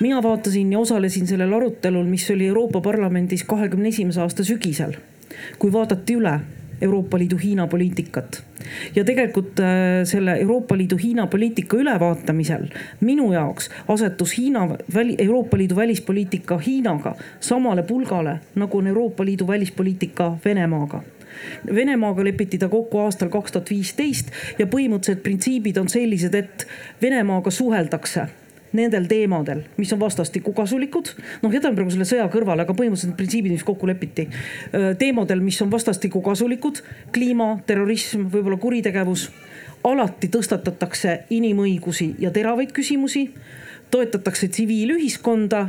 mina vaatasin ja osalesin sellel arutelul, mis oli Euroopa Parlamendis kahekümne esimese aasta sügisel, kui vaadati üle Euroopa Liidu Hiina poliitikat. ja tegelikult äh, selle Euroopa Liidu Hiina poliitika ülevaatamisel minu jaoks asetus Hiina, Euroopa Liidu välispoliitika Hiinaga samale pulgale, nagu on Euroopa Liidu välispoliitika Venemaaga Venemaaga lepiti ta kokku aastal kaks tuhat viisteist ja põhimõtteliselt printsiibid on sellised, et Venemaaga suheldakse nendel teemadel, mis on vastastikku kasulikud. noh, jätame praegu selle sõja kõrvale, aga põhimõtteliselt need printsiibid, mis kokku lepiti. teemadel, mis on vastastikku kasulikud, kliima, terrorism, võib-olla kuritegevus. alati tõstatatakse inimõigusi ja teravaid küsimusi. toetatakse tsiviilühiskonda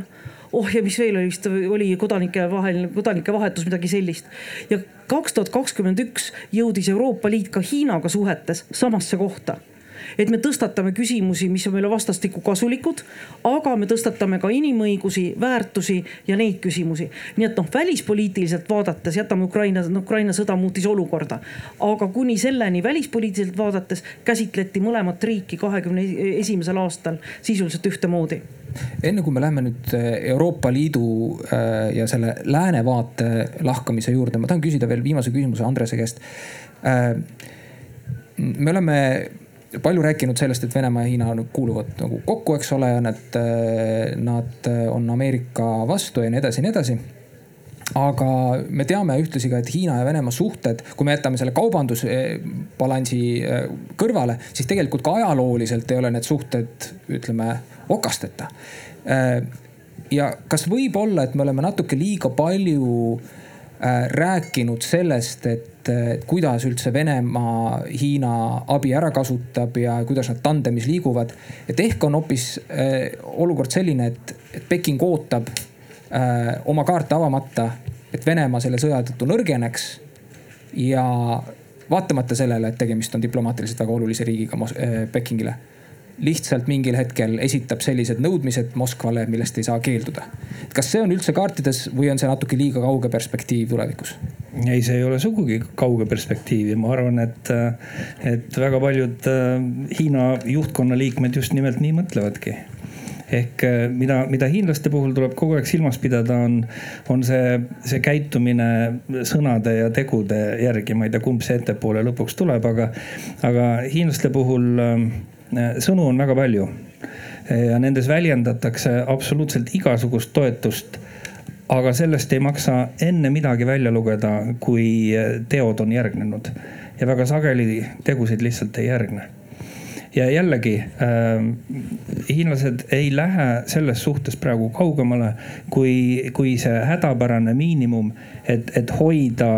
oh ja mis veel oli vist oli kodanike vahel, kodanike vahetus, midagi sellist. ja kaks tuhat kakskümmend üks jõudis Euroopa Liit ka Hiinaga suhetes samasse kohta et me tõstatame küsimusi, mis on meile vastastikku kasulikud, aga me tõstatame ka inimõigusi, väärtusi ja neid küsimusi. nii et noh, välispoliitiliselt vaadates jätame Ukraina, Ukraina sõda muutis olukorda, aga kuni selleni välispoliitiliselt vaadates käsitleti mõlemat riiki kahekümne esimesel aastal sisuliselt ühtemoodi enne kui me läheme nüüd äh, Euroopa Liidu äh, ja selle lääne vaate lahkamise juurde, ma tahan küsida veel viimase küsimuse Andrese käest. Äh, me oleme palju rääkinud sellest, et Venemaa ja Hiina kuuluvad nagu kokku, eks ole, nad, nad on Ameerika vastu ja nii edasi ja nii edasi aga me teame ühtlasi ka, et Hiina ja Venemaa suhted, kui me jätame selle kaubandusbalansi eh, kõrvale, siis tegelikult ka ajalooliselt ei ole need suhted, ütleme, okasteta. Ja kas võib olla, et me oleme natuke liiga palju eh, rääkinud sellest, et et kuidas üldse Venemaa Hiina abi ära kasutab ja kuidas nad tandemis liiguvad. et ehk on hoopis äh, olukord selline, et, et Peking ootab äh, oma kaarte avamata, et Venemaa selle sõja tõttu nõrgeneks. ja vaatamata sellele, et tegemist on diplomaatiliselt väga olulise riigiga äh, Pekingile lihtsalt mingil hetkel esitab sellised nõudmised Moskvale, millest ei saa keelduda. kas see on üldse kaartides või on see natuke liiga kauge perspektiiv tulevikus? ei, see ei ole sugugi kauge perspektiivi, ma arvan, et, et väga paljud äh, Hiina juhtkonna liikmed just nimelt nii mõtlevadki ehk äh, mida, mida hiinlaste puhul tuleb kogu aeg silmas pidada, on, on see, see käitumine sõnade ja tegude järgi. ma ei tea, kumb see ettepoole lõpuks tuleb, aga, aga hiinlaste puhul Äh, sõnu on väga palju ja nendes väljendatakse absoluutselt igasugust toetust. aga sellest ei maksa enne midagi välja lugeda, kui teod on järgnenud ja väga sageli tegusid lihtsalt ei järgne ja jällegi äh, hiinlased ei lähe selles suhtes praegu kaugemale kui, kui see hädapärane miinimum, et, et hoida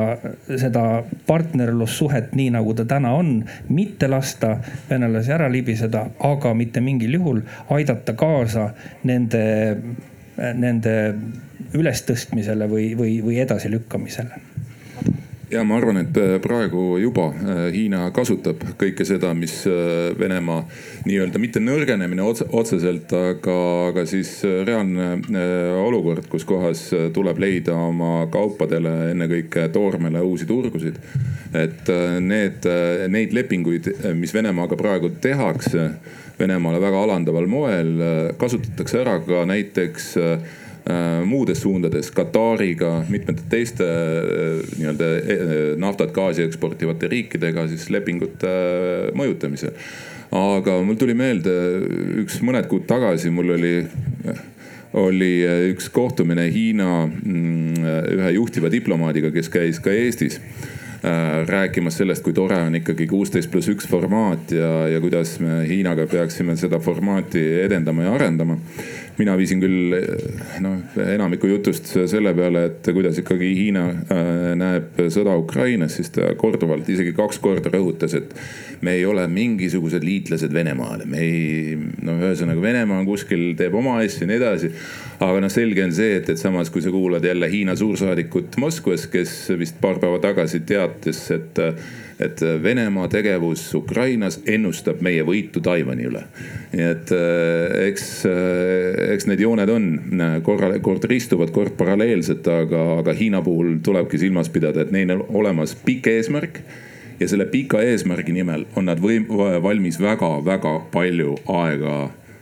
seda partnerlussuhet nii, nagu ta täna on, mitte lasta venelasi ära libiseda, aga mitte mingil juhul aidata kaasa nende, nende ülestõstmisele või, või, või edasilükkamisele ja ma arvan, et äh, praegu juba äh, Hiina kasutab kõike seda, mis äh, Venemaa nii-öelda mitte nõrgenemine otse, otseselt, aga, aga siis reaalne olukord, kus kohas tuleb leida oma kaupadele, ennekõike toormele uusi turgusid. et need, neid lepinguid, mis Venemaaga praegu tehakse Venemaale väga alandaval moel, kasutatakse ära ka näiteks muudes suundades Katariga, mitmete teiste äh, nii-öelda äh, naftat, gaasi eksportivate riikidega siis lepingute mõjutamisel. aga mul tuli meelde üks mõned kuud tagasi, mul oli oli üks kohtumine Hiina mm, ühe juhtiva diplomaadiga, kes käis ka Eestis rääkimas sellest, kui tore on ikkagi kuusteist pluss üks formaat ja, ja kuidas me Hiinaga peaksime seda formaati edendama ja arendama mina viisin küll noh, enamiku jutust selle peale, et kuidas ikkagi Hiina äh, näeb sõda Ukrainas, siis ta korduvalt, isegi kaks korda rõhutas, et me ei ole mingisugused liitlased Venemaale, me ei, no ühesõnaga Venemaa on kuskil, teeb oma asju ja nii edasi. aga noh, selge on see, et, et samas, kui sa kuulad jälle Hiina suursaadikut Moskvas, kes vist paar päeva tagasi teatas, et et Venemaa tegevus Ukrainas ennustab meie võitu Taiwan'i üle. nii et äh, eks, äh, eks need jooned on korra, kord ristuvad, kord paralleelsed, aga, aga Hiina puhul tulebki silmas pidada, et neil on olemas pikk eesmärk ja selle pika eesmärgi nimel on nad võim-, valmis väga-väga palju aega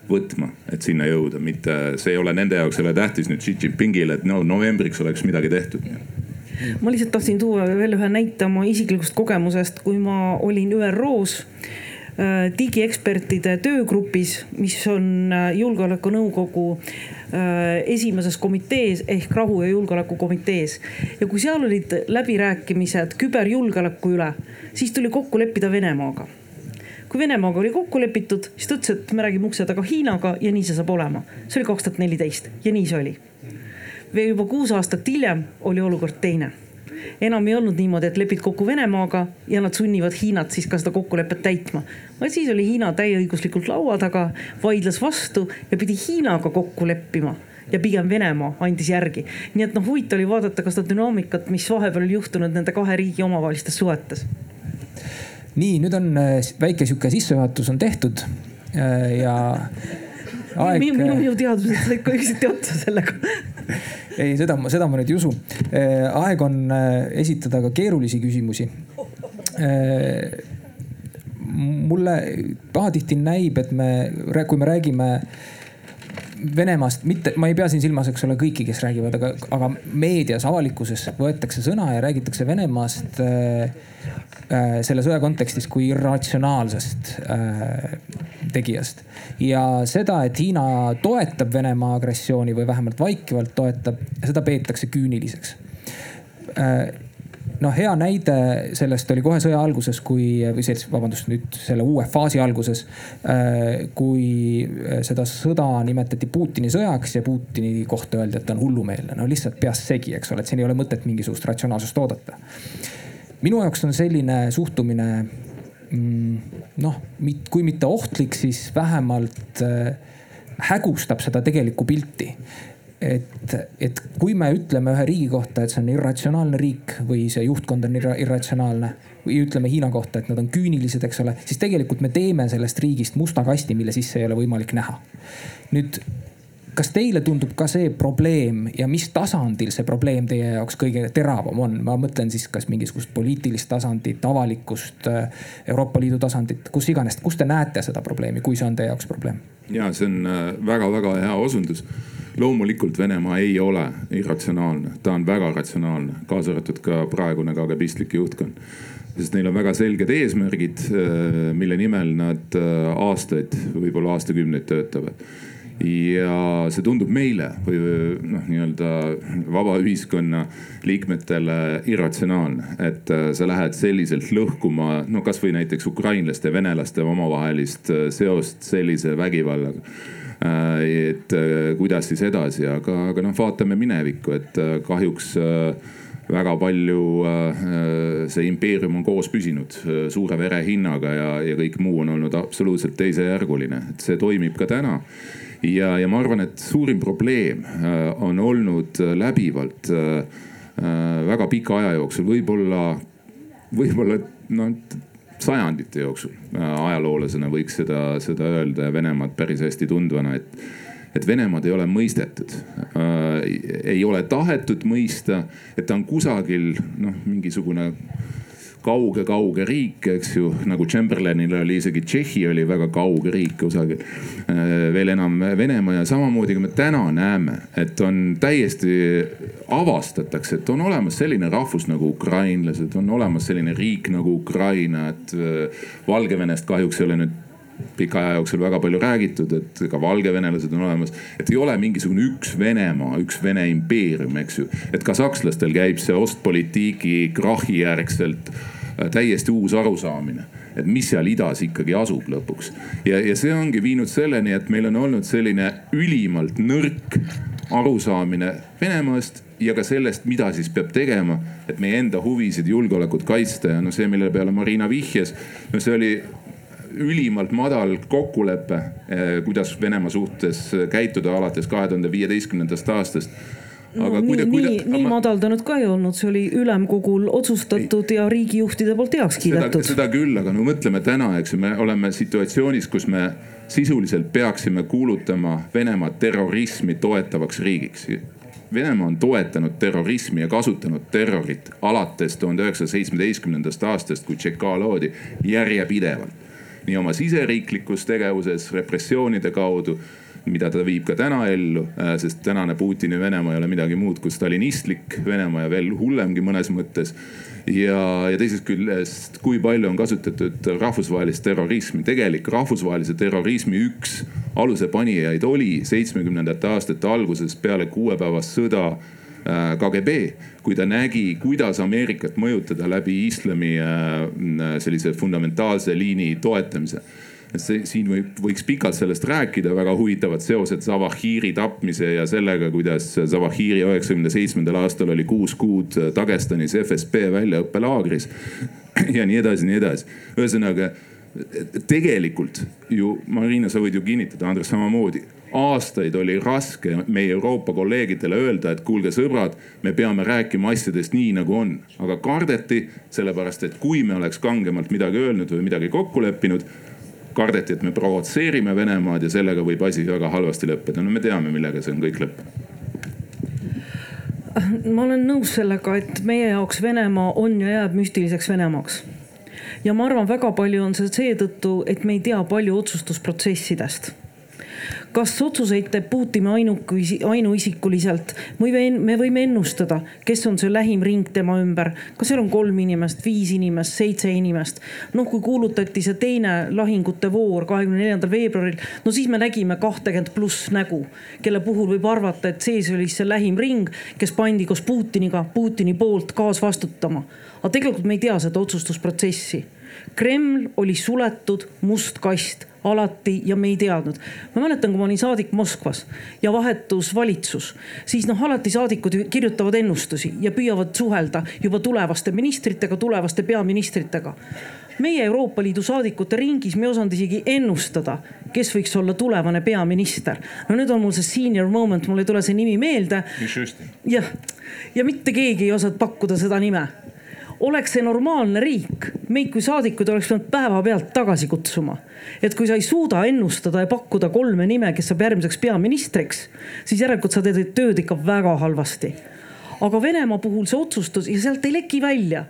võtma, et sinna jõuda, mitte see ei ole nende jaoks ei ole tähtis nüüd Xi Jinpingile, et no novembriks oleks midagi tehtud ma lihtsalt tahtsin tuua veel ühe näite oma isiklikust kogemusest, kui ma olin ÜRO-s äh, digiekspertide töögrupis, mis on äh, julgeolekunõukogu äh, esimeses komitees ehk rahu ja julgeoleku komitees. ja kui seal olid läbirääkimised küberjulgeoleku üle, siis tuli kokku leppida Venemaaga kui Venemaaga oli kokku lepitud, siis ta ütles, et me räägime ukse taga Hiinaga ja nii see saab olema. see oli kaks tuhat neliteist ja nii see oli veel juba kuus aastat hiljem oli olukord teine enam ei olnud niimoodi, et lepid kokku Venemaaga ja nad sunnivad Hiinat siis ka seda kokkulepet täitma. vaid siis oli Hiina täieõiguslikult laua taga, vaidles vastu ja pidi Hiinaga kokku leppima ja pigem Venemaa andis järgi. nii et noh, huvitav oli vaadata ka seda dünaamikat, mis vahepeal oli juhtunud nende kahe riigi omavahelistes suhetes. nii, nüüd on äh, väike sihuke sissejuhatus on tehtud äh, ja aeg. minu, minu teadmised said ka üksiti otsa sellega ei, seda, seda ma nüüd ei usu. Äh, aeg on äh, esitada ka keerulisi küsimusi. Äh, mulle pahatihti näib, et me, kui me räägime Venemaast, mitte, ma ei pea siin silmas, eks ole, kõiki, kes räägivad, aga, aga meedias, avalikkuses võetakse sõna ja räägitakse Venemaast äh, selle sõja kontekstis kui irratsionaalsest äh, tegijast. ja seda, et Hiina toetab Venemaa agressiooni või vähemalt vaikivalt toetab, seda peetakse küüniliseks noh, hea näide sellest oli kohe sõja alguses, kui, või selles, vabandust, nüüd selle uue faasi alguses. Äh, kui seda sõda nimetati Putini sõjaks ja Putini kohta öeldi, et ta on hullumeelne, no lihtsalt peast segi, eks ole, et siin ei ole mõtet mingisugust ratsionaalsust oodata. minu jaoks on selline suhtumine noh, kui mitte ohtlik, siis vähemalt äh, hägustab seda tegelikku pilti. et, et kui me ütleme ühe riigi kohta, et see on irratsionaalne riik või see juhtkond on irra, irratsionaalne või ütleme Hiina kohta, et nad on küünilised, eks ole, siis tegelikult me teeme sellest riigist musta kasti, mille sisse ei ole võimalik näha. nüüd kas teile tundub ka see probleem ja mis tasandil see probleem teie jaoks kõige teravam on? ma mõtlen siis kas mingisugust poliitilist tasandit, avalikkust, Euroopa Liidu tasandit, kus iganes, kus te näete seda probleemi, kui see on teie jaoks probleem? ja see on väga-väga äh, hea osundus. loomulikult Venemaa ei ole irratsionaalne, ta on väga ratsionaalne, kaasa arvatud ka praegune KGB-istlik juhtkond sest neil on väga selged eesmärgid, äh, mille nimel nad äh, aastaid, võib-olla aastakümneid töötavad ja see tundub meile või noh, nii-öelda vaba ühiskonna liikmetele irratsionaalne, et äh, sa lähed selliselt lõhkuma, no kasvõi näiteks ukrainlaste, venelaste omavahelist äh, seost sellise vägivallaga. Äh, et kuidas siis edasi, aga, aga noh, vaatame minevikku, et kahjuks väga palju see impeerium on koos püsinud suure vere hinnaga ja, ja kõik muu on olnud absoluutselt teisejärguline, et see toimib ka täna ja, ja ma arvan, et suurim probleem äh, on olnud äh, läbivalt äh, väga pika aja jooksul, võib-olla, võib-olla noh sajandite jooksul ajaloolasena võiks seda, seda öelda ja Venemaad päris hästi tundvana, et, et Venemaad ei ole mõistetud äh,. ei ole tahetud mõista, et ta on kusagil noh, mingisugune kauge-kauge riik, eks ju, nagu Chamberlainil oli isegi Tšehhi oli väga kauge riik kusagil. Äh, veel enam Venemaa ja samamoodi kui me täna näeme, et on täiesti avastatakse, et on olemas selline rahvus nagu ukrainlased, on olemas selline riik nagu Ukraina, et äh, Valgevenest kahjuks ei ole nüüd pika aja jooksul väga palju räägitud, et ka valgevenelased on olemas. et ei ole mingisugune üks Venemaa, üks Vene impeerium, eks ju. et ka sakslastel käib see ostpolitiiki krahhi järgselt äh, täiesti uus arusaamine, et mis seal idas ikkagi asub lõpuks. ja, ja see ongi viinud selleni, et meil on olnud selline ülimalt nõrk arusaamine Venemaast ja ka sellest, mida siis peab tegema, et meie enda huvisid, julgeolekut kaitsta ja no see, mille peale Marina vihjas, no see oli ülimalt madal kokkulepe, eh, kuidas Venemaa suhtes käituda alates kahe tuhande viieteistkümnendast aastast aga no, kuida, nii, kuida, nii, nii ma... madal ta nüüd ka ei olnud, see oli ülemkogul otsustatud ei, ja riigijuhtide poolt heaks kiidetud. seda küll, aga no mõtleme täna, eks ju, me oleme situatsioonis, kus me sisuliselt peaksime kuulutama Venemaad terrorismi toetavaks riigiks. Venemaa on toetanud terrorismi ja kasutanud terrorit alates tuhande üheksasaja seitsmeteistkümnendast aastast, kui Tšeka loodi järjepidevalt nii oma siseriiklikus tegevuses repressioonide kaudu mida ta viib ka täna ellu, äh, sest tänane Putini Venemaa ei ole midagi muud kui stalinistlik Venemaa ja veel hullemgi mõnes mõttes. ja, ja teisest küljest, kui palju on kasutatud rahvusvahelist terrorismi, tegelik rahvusvahelise terrorismi üks alusepanijaid oli seitsmekümnendate aastate alguses peale kuuepäevast sõda KGB, kui ta nägi, kuidas Ameerikat mõjutada läbi islami äh, sellise fundamentaalse liini toetamise see siin võib, võiks pikalt sellest rääkida, väga huvitavad seosed Zawahiri tapmise ja sellega, kuidas Zawahiri üheksakümne seitsmendal aastal oli kuus kuud Dagestanis FSB väljaõppelaagris ja nii edasi, nii edasi. ühesõnaga tegelikult ju, Marina, sa võid ju kinnitada, Andres samamoodi aastaid oli raske meie Euroopa kolleegidele öelda, et kuulge sõbrad, me peame rääkima asjadest nii nagu on. aga kardeti, sellepärast et kui me oleks kangemalt midagi öelnud või midagi kokku leppinud, kardeti, et me provotseerime Venemaad ja sellega võib asi väga halvasti lõppeda. no me teame, millega see on kõik lõppenud ma olen nõus sellega, et meie jaoks Venemaa on ja jääb müstiliseks Venemaaks. ja ma arvan, väga palju on see seetõttu, et me ei tea palju otsustusprotsessidest kas otsuseid teeb Putin ainuki, ainuisikuliselt või me võime ennustada, kes on see lähim ring tema ümber, kas seal on kolm inimest, viis inimest, seitse inimest. noh, kui kuulutati see teine lahingute voor kahekümne neljandal veebruaril, no siis me nägime kahtekümmet pluss nägu, kelle puhul võib arvata, et sees oli see lähim ring, kes pandi koos Putiniga Putini poolt kaasvastutama. aga tegelikult me ei tea seda otsustusprotsessi Kreml oli suletud must kast alati ja me ei teadnud. ma mäletan, kui ma olin saadik Moskvas ja vahetus valitsus, siis noh, alati saadikud kirjutavad ennustusi ja püüavad suhelda juba tulevaste ministritega, tulevaste peaministritega. meie Euroopa Liidu saadikute ringis me ei osanud isegi ennustada, kes võiks olla tulevane peaminister. no nüüd on mul see senior moment, mul ei tule see nimi meelde. jah, ja mitte keegi ei osanud pakkuda seda nime oleks see normaalne riik, meid kui saadikuid oleks pidanud päevapealt tagasi kutsuma. et kui sa ei suuda ennustada ja pakkuda kolme nime, kes saab järgmiseks peaministriks, siis järelikult sa teed tööd ikka väga halvasti aga Venemaa puhul see otsustus ja sealt ei leki välja.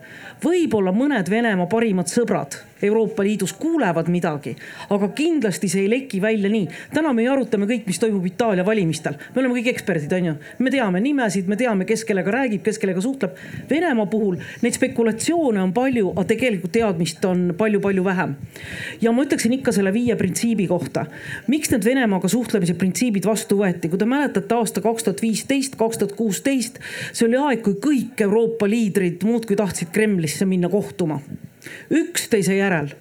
võib-olla mõned Venemaa parimad sõbrad Euroopa Liidus kuulevad midagi, aga kindlasti see ei leki välja nii. täna me ju arutame kõik, mis toimub Itaalia valimistel. me oleme kõik eksperdid, on ju. me teame nimesid, me teame, kes kellega räägib, kes kellega suhtleb. Venemaa puhul neid spekulatsioone on palju, aga tegelikult teadmist on palju-palju vähem. ja ma ütleksin ikka selle viie printsiibi kohta. miks need Venemaaga suhtlemise printsiibid vastu võeti, kui te mäletate aasta kaks tuhat viisteist, kaks tuhat kuusteist, see oli aeg, kui kõik Euroopa liidrid muudkui tahtsid Kremlisse minna kohtuma. Üksteise järel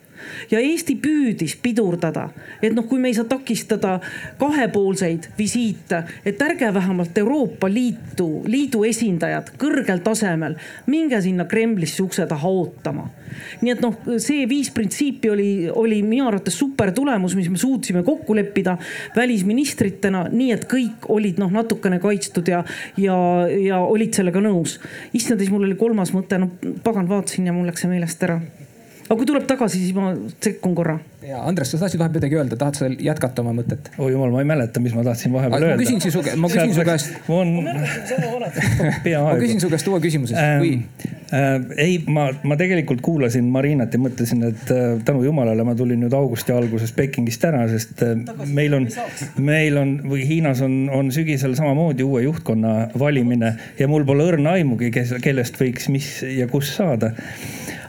ja Eesti püüdis pidurdada, et noh, kui me ei saa takistada kahepoolseid visiite, et ärge vähemalt Euroopa Liitu, liidu esindajad kõrgel tasemel, minge sinna Kremlisse ukse taha ootama. nii et noh, see viis printsiipi oli, oli minu arvates super tulemus, mis me suutsime kokku leppida välisministritena, nii et kõik olid noh, natukene kaitstud ja, ja, ja olid sellega nõus. issand, siis mul oli kolmas mõte, no pagan, vaatasin ja mul läks see meelest ära aga kui tuleb tagasi, siis ma sekkun korra. ja Andres, sa tahtsid vahepeal midagi öelda, tahad sa jätkata oma mõtet? oi jumal, ma ei mäleta, mis ma tahtsin vahepeal öelda. ma küsin su, ma küsin su käest. on ma küsin su käest uue küsimuse ähm,. Või... Äh, ei, ma, ma tegelikult kuulasin Marinat ja mõtlesin, et äh, tänu jumalale ma tulin nüüd augusti alguses Pekingist ära, sest äh, meil on, meil on või Hiinas on, on sügisel samamoodi uue juhtkonna valimine ja mul pole õrna aimugi, kes, kellest võiks mis ja kus saada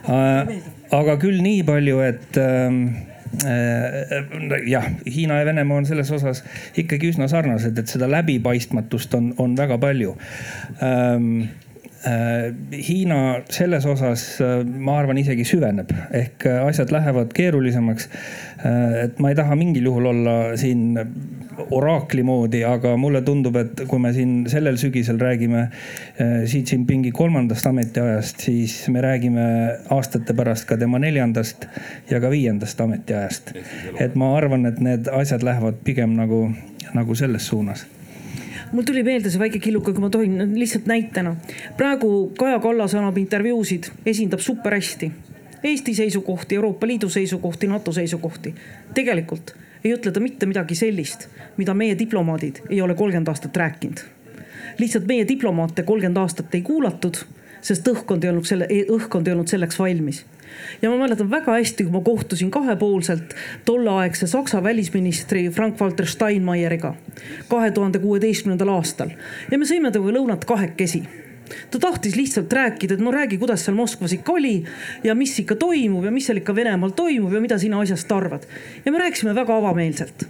äh, aga küll nii palju, et ähm, äh, jah, Hiina ja Venemaa on selles osas ikkagi üsna sarnased, et seda läbipaistmatust on, on väga palju. Ähm, äh, Hiina selles osas, äh, ma arvan, isegi süveneb ehk asjad lähevad keerulisemaks. et ma ei taha mingil juhul olla siin oraakli moodi, aga mulle tundub, et kui me siin sellel sügisel räägime Xi Jinpingi kolmandast ametiajast, siis me räägime aastate pärast ka tema neljandast ja ka viiendast ametiajast. et ma arvan, et need asjad lähevad pigem nagu, nagu selles suunas mul tuli meelde see väike killuke, kui ma tohin, lihtsalt näitena. praegu Kaja Kallas annab intervjuusid, esindab super hästi Eesti seisukohti, Euroopa Liidu seisukohti, NATO seisukohti. tegelikult ei ütle ta mitte midagi sellist, mida meie diplomaadid ei ole kolmkümmend aastat rääkinud. lihtsalt meie diplomaate kolmkümmend aastat ei kuulatud, sest õhkkond ei olnud selle, õhkkond ei olnud selleks valmis ja ma mäletan väga hästi, kui ma kohtusin kahepoolselt tolleaegse Saksa välisministri Frank-Walter Steinmeieriga kahe tuhande kuueteistkümnendal aastal. Ja me sõime temaga lõunat kahekesi. Ta tahtis lihtsalt rääkida, et no räägi, kuidas seal Moskvas ikka oli ja mis ikka toimub ja mis seal ikka Venemaal toimub ja mida sina asjast arvad. ja me rääkisime väga avameelselt.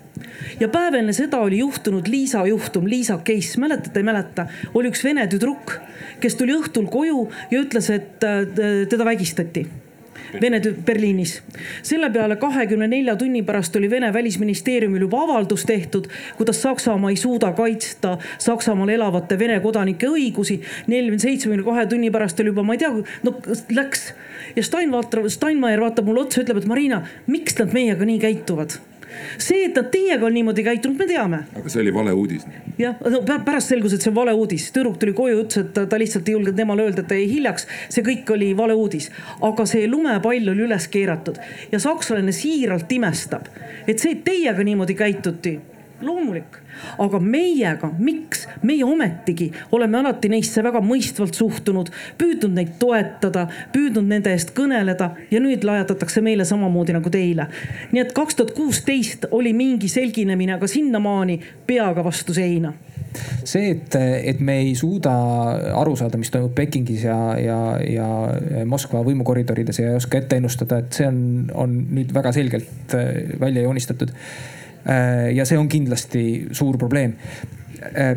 ja päev enne seda oli juhtunud Liisa juhtum, Liisa case, mäletate, ei mäleta, oli üks vene tüdruk, kes tuli õhtul koju ja ütles, et äh, teda vägistati Vene Berliinis. selle peale kahekümne nelja tunni pärast oli Vene välisministeeriumil juba avaldus tehtud, kuidas Saksamaa ei suuda kaitsta Saksamaal elavate Vene kodanike õigusi. neljakümne seitsmekümne kahe tunni pärast oli juba, ma ei tea, no läks ja Steinvater, Steinmeier vaatab mulle otsa, ütleb, et Marina, miks nad meiega nii käituvad see, et nad teiega on niimoodi käitunud, me teame. aga see oli valeuudis. jah, no pärast selgus, et see on valeuudis. tüdruk tuli koju, ütles, et ta, lihtsalt ei julgenud emale öelda, et ta jäi hiljaks. see kõik oli valeuudis. aga see lumepall oli üles keeratud ja sakslane siiralt imestab, et see, et teiega niimoodi käituti, loomulik aga meiega, miks, meie ometigi oleme alati neisse väga mõistvalt suhtunud, püüdnud neid toetada, püüdnud nende eest kõneleda ja nüüd lajatatakse meile samamoodi nagu teile. nii et kaks tuhat kuusteist oli mingi selginemine, aga sinnamaani peaga vastu seina. See, et, et me ei suuda aru saada, mis toimub Pekingis ja, ja, ja Moskva võimukoridorides ja ei oska ette ennustada, et see on, on nüüd väga selgelt välja joonistatud. Äh, ja see on kindlasti suur probleem äh,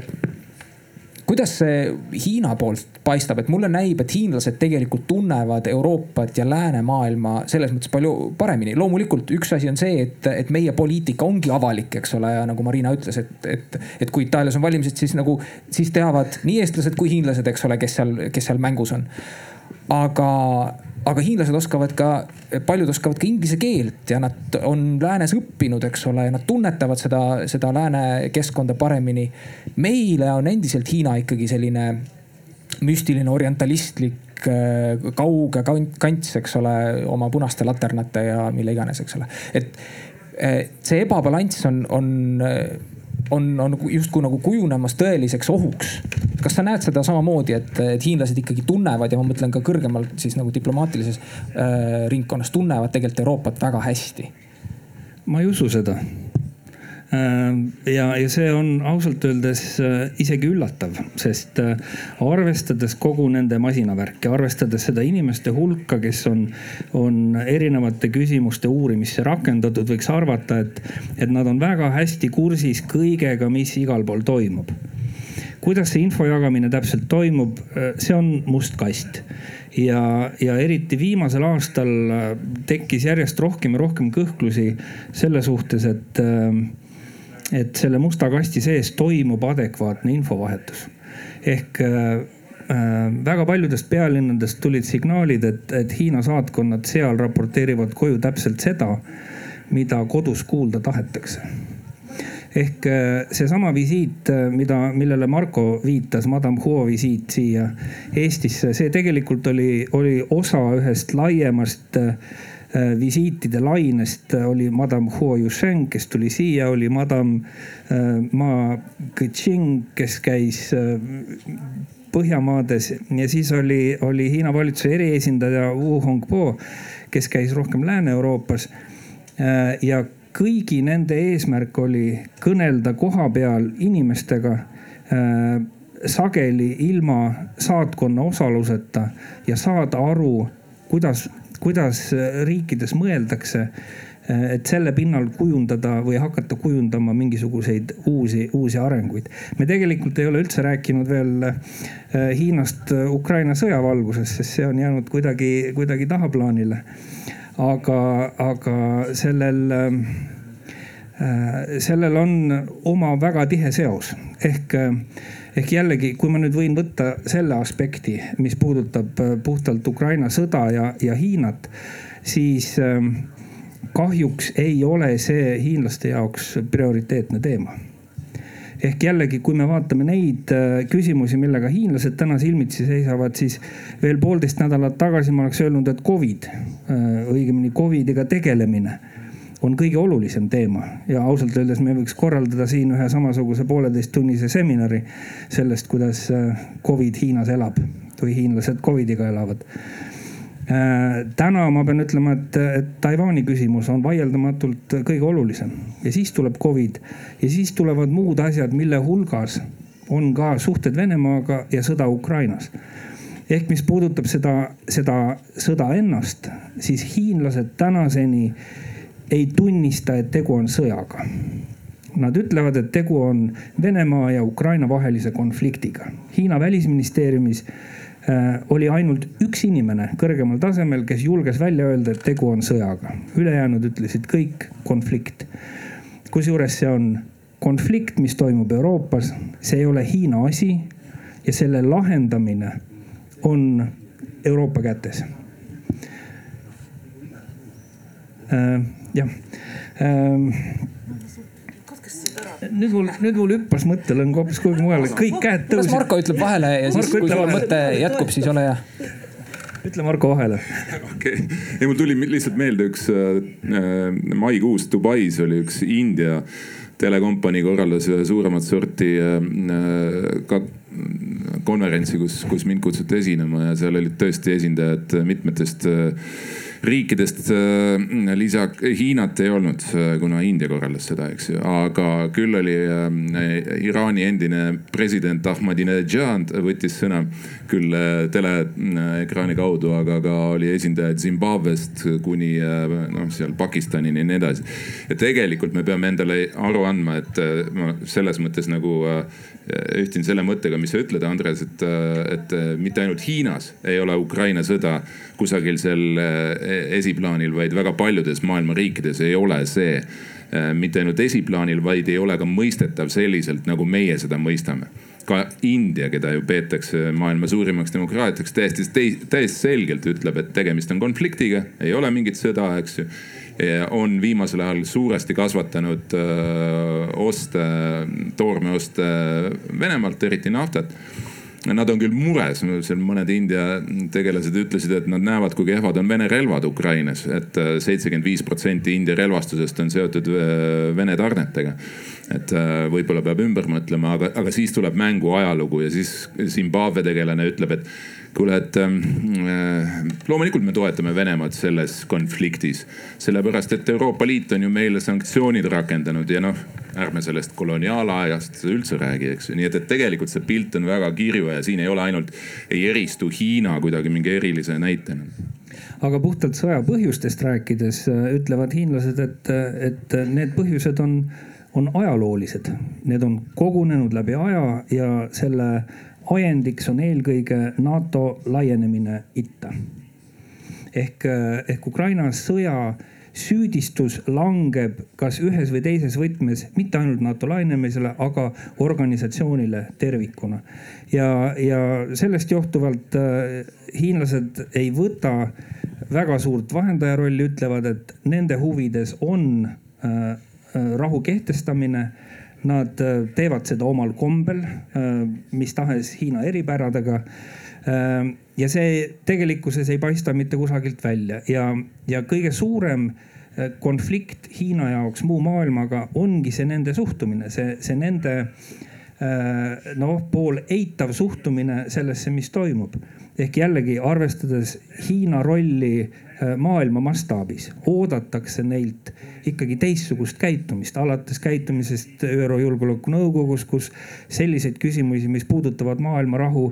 kuidas see Hiina poolt paistab, et mulle näib, et hiinlased tegelikult tunnevad Euroopat ja läänemaailma selles mõttes palju paremini. loomulikult üks asi on see, et, et meie poliitika ongi avalik, eks ole, ja nagu Marina ütles, et, et, et kui Itaalias on valimised, siis nagu, siis teavad nii eestlased kui hiinlased, eks ole, kes seal, kes seal mängus on. aga aga hiinlased oskavad ka, paljud oskavad ka inglise keelt ja nad on läänes õppinud, eks ole, ja nad tunnetavad seda, seda lääne keskkonda paremini. meile on endiselt Hiina ikkagi selline müstiline, orientalistlik, äh, kauge kants, eks ole, oma punaste laternate ja mille iganes, eks ole. et äh, see ebabalanss on, on, on, on justkui nagu kujunemas tõeliseks ohuks kas sa näed seda samamoodi, et, et hiinlased ikkagi tunnevad ja ma mõtlen ka kõrgemal siis nagu diplomaatilises äh, ringkonnas tunnevad tegelikult Euroopat väga hästi? ma ei usu seda ja, ja see on ausalt öeldes äh, isegi üllatav, sest äh, arvestades kogu nende masinavärki, arvestades seda inimeste hulka, kes on, on erinevate küsimuste uurimisse rakendatud, võiks arvata, et, et nad on väga hästi kursis kõigega, mis igal pool toimub kuidas see info jagamine täpselt toimub, see on must kast. ja, ja eriti viimasel aastal tekkis järjest rohkem ja rohkem kõhklusi selle suhtes, et et selle musta kasti sees toimub adekvaatne infovahetus. ehk äh, äh, väga paljudest pealinnadest tulid signaalid, et, et Hiina saatkonnad seal raporteerivad koju täpselt seda, mida kodus kuulda tahetakse ehk äh, seesama visiit, mida, millele Marko viitas, Madame Huo visiit siia Eestisse, see tegelikult oli, oli osa ühest laiemast Äh, visiitide lainest oli madam Huo Yusheng, kes tuli siia, oli madam äh, Ma Keqing, kes käis äh, Põhjamaades ja siis oli, oli Hiina valitsuse eriesindaja Wu Hongbo, kes käis rohkem Lääne-Euroopas. ja kõigi nende eesmärk oli kõnelda kohapeal inimestega sageli ilma saatkonna osaluseta ja saada aru, kuidas kuidas äh, riikides mõeldakse äh, et selle pinnal kujundada või hakata kujundama mingisuguseid uusi, uusi arenguid. me tegelikult ei ole üldse rääkinud veel äh, Hiinast Ukraina sõja valguses, sest see on jäänud kuidagi, kuidagi tahaplaanile. aga, aga sellel, sellel on oma väga tihe seos ehk ehk jällegi, kui ma nüüd võin võtta selle aspekti, mis puudutab äh, puhtalt Ukraina sõda ja, ja Hiinat, siis ähm, kahjuks ei ole see hiinlaste jaoks prioriteetne teema. Ehk jällegi, kui me vaatame neid äh, küsimusi, millega hiinlased täna silmitsi seisavad, siis veel poolteist nädalat tagasi ma oleks öelnud, et Covid, äh, õigemini Covidiga tegelemine on kõige olulisem teema. Ja ausalt öeldes me võiks korraldada siin ühe samasuguse pooleteisttunnise seminari sellest, kuidas äh, Covid Hiinas elab või hiinlased Covidiga elavad. Äh, täna ma pean ütlema, et, et Taiwan'i küsimus on vaieldamatult kõige olulisem. Ja siis tuleb Covid ja siis tulevad muud asjad, mille hulgas on ka suhted Venemaaga ja sõda Ukrainas. Ehk mis puudutab seda, seda sõda ennast, siis hiinlased tänaseni ei tunnista, et tegu on sõjaga. Nad ütlevad, et tegu on Venemaa ja Ukraina vahelise konfliktiga. Hiina välisministeeriumis äh, oli ainult üks inimene kõrgemal tasemel, kes julges välja öelda, et tegu on sõjaga. ülejäänud ütlesid kõik konflikt. kusjuures see on konflikt, mis toimub Euroopas, see ei ole Hiina asi ja selle lahendamine on Euroopa kätes äh, jah ähm, nüüd mul, nüüd mul hüppas mõttelõng hoopis kuhugi mujale, kõik käed tõusid. las Marko ütleb vahele ja siis, kui sul mõte jätkub, siis ole hea. ütle Marko vahele. okei okay., ei mul tuli lihtsalt meelde üks äh, maikuus Dubais oli üks India telekompanii korraldas ühe suuremat sorti äh, ka konverentsi, kus, kus mind kutsuti esinema ja seal olid tõesti esindajad mitmetest äh, riikidest äh, lisa Hiinat ei olnud, äh, kuna India korraldas seda, eks ju, aga küll oli äh, Iraani endine president Ahmadinejad võttis sõna küll teleekraani kaudu, aga ka oli esindajaid Zimbabwest kuni noh, seal Pakistanini ja nii edasi. ja tegelikult me peame endale aru andma, et ma selles mõttes nagu ühtin selle mõttega, mis sa ütled, Andres, et, et mitte ainult Hiinas ei ole Ukraina sõda kusagil seal esiplaanil, vaid väga paljudes maailma riikides ei ole see eh, mitte ainult esiplaanil, vaid ei ole ka mõistetav selliselt, nagu meie seda mõistame ka India, keda ju peetakse maailma suurimaks demokraatiaks, täiesti, täiesti selgelt ütleb, et tegemist on konfliktiga, ei ole mingit sõda, eks ju. on viimasel ajal suuresti kasvatanud öö, eh, oste, toormeoste Venemaalt, eriti naftat Nad on küll mures, seal mõned India tegelased ütlesid, et nad näevad, kui kehvad on Vene relvad Ukrainas et, et seitsekümmend viis protsenti India relvastusest on seotud äh, Vene tarnetega. et äh, võib-olla peab ümber mõtlema, aga, aga siis tuleb mängu ajalugu ja siis Zimbabwe tegelane ütleb, et kuule, et ähm, äh, loomulikult me toetame Venemaad selles konfliktis, sellepärast et Euroopa Liit on ju meile sanktsioonid rakendanud ja noh, ärme sellest koloniaalajast üldse räägi, eks ju, nii et, et tegelikult see pilt on väga kirju ja siin ei ole ainult, ei eristu Hiina kuidagi mingi erilise näitena aga puhtalt sõja põhjustest rääkides äh, ütlevad hiinlased, et, et need põhjused on, on ajaloolised. Need on kogunenud läbi aja ja selle ajendiks on eelkõige NATO laienemine itta. ehk, ehk Ukraina sõja süüdistus langeb kas ühes või teises võtmes mitte ainult NATO laienemisele, aga organisatsioonile tervikuna. ja, ja sellest johtuvalt äh, hiinlased ei võta väga suurt vahendaja rolli, ütlevad, et nende huvides on äh rahu kehtestamine Nad äh, teevad seda omal kombel, äh, mis tahes Hiina eripäradega. Äh, ja see tegelikkuses ei paista mitte kusagilt välja ja, ja kõige suurem konflikt Hiina jaoks muu maailmaga ongi see nende suhtumine, see, see nende noh, pool eitav suhtumine sellesse, mis toimub. Ehk jällegi arvestades Hiina rolli Äh, maailma mastaabis oodatakse neilt ikkagi teistsugust käitumist, alates käitumisest ÜRO Julgeolekunõukogus, kus selliseid küsimusi, mis puudutavad maailma rahu,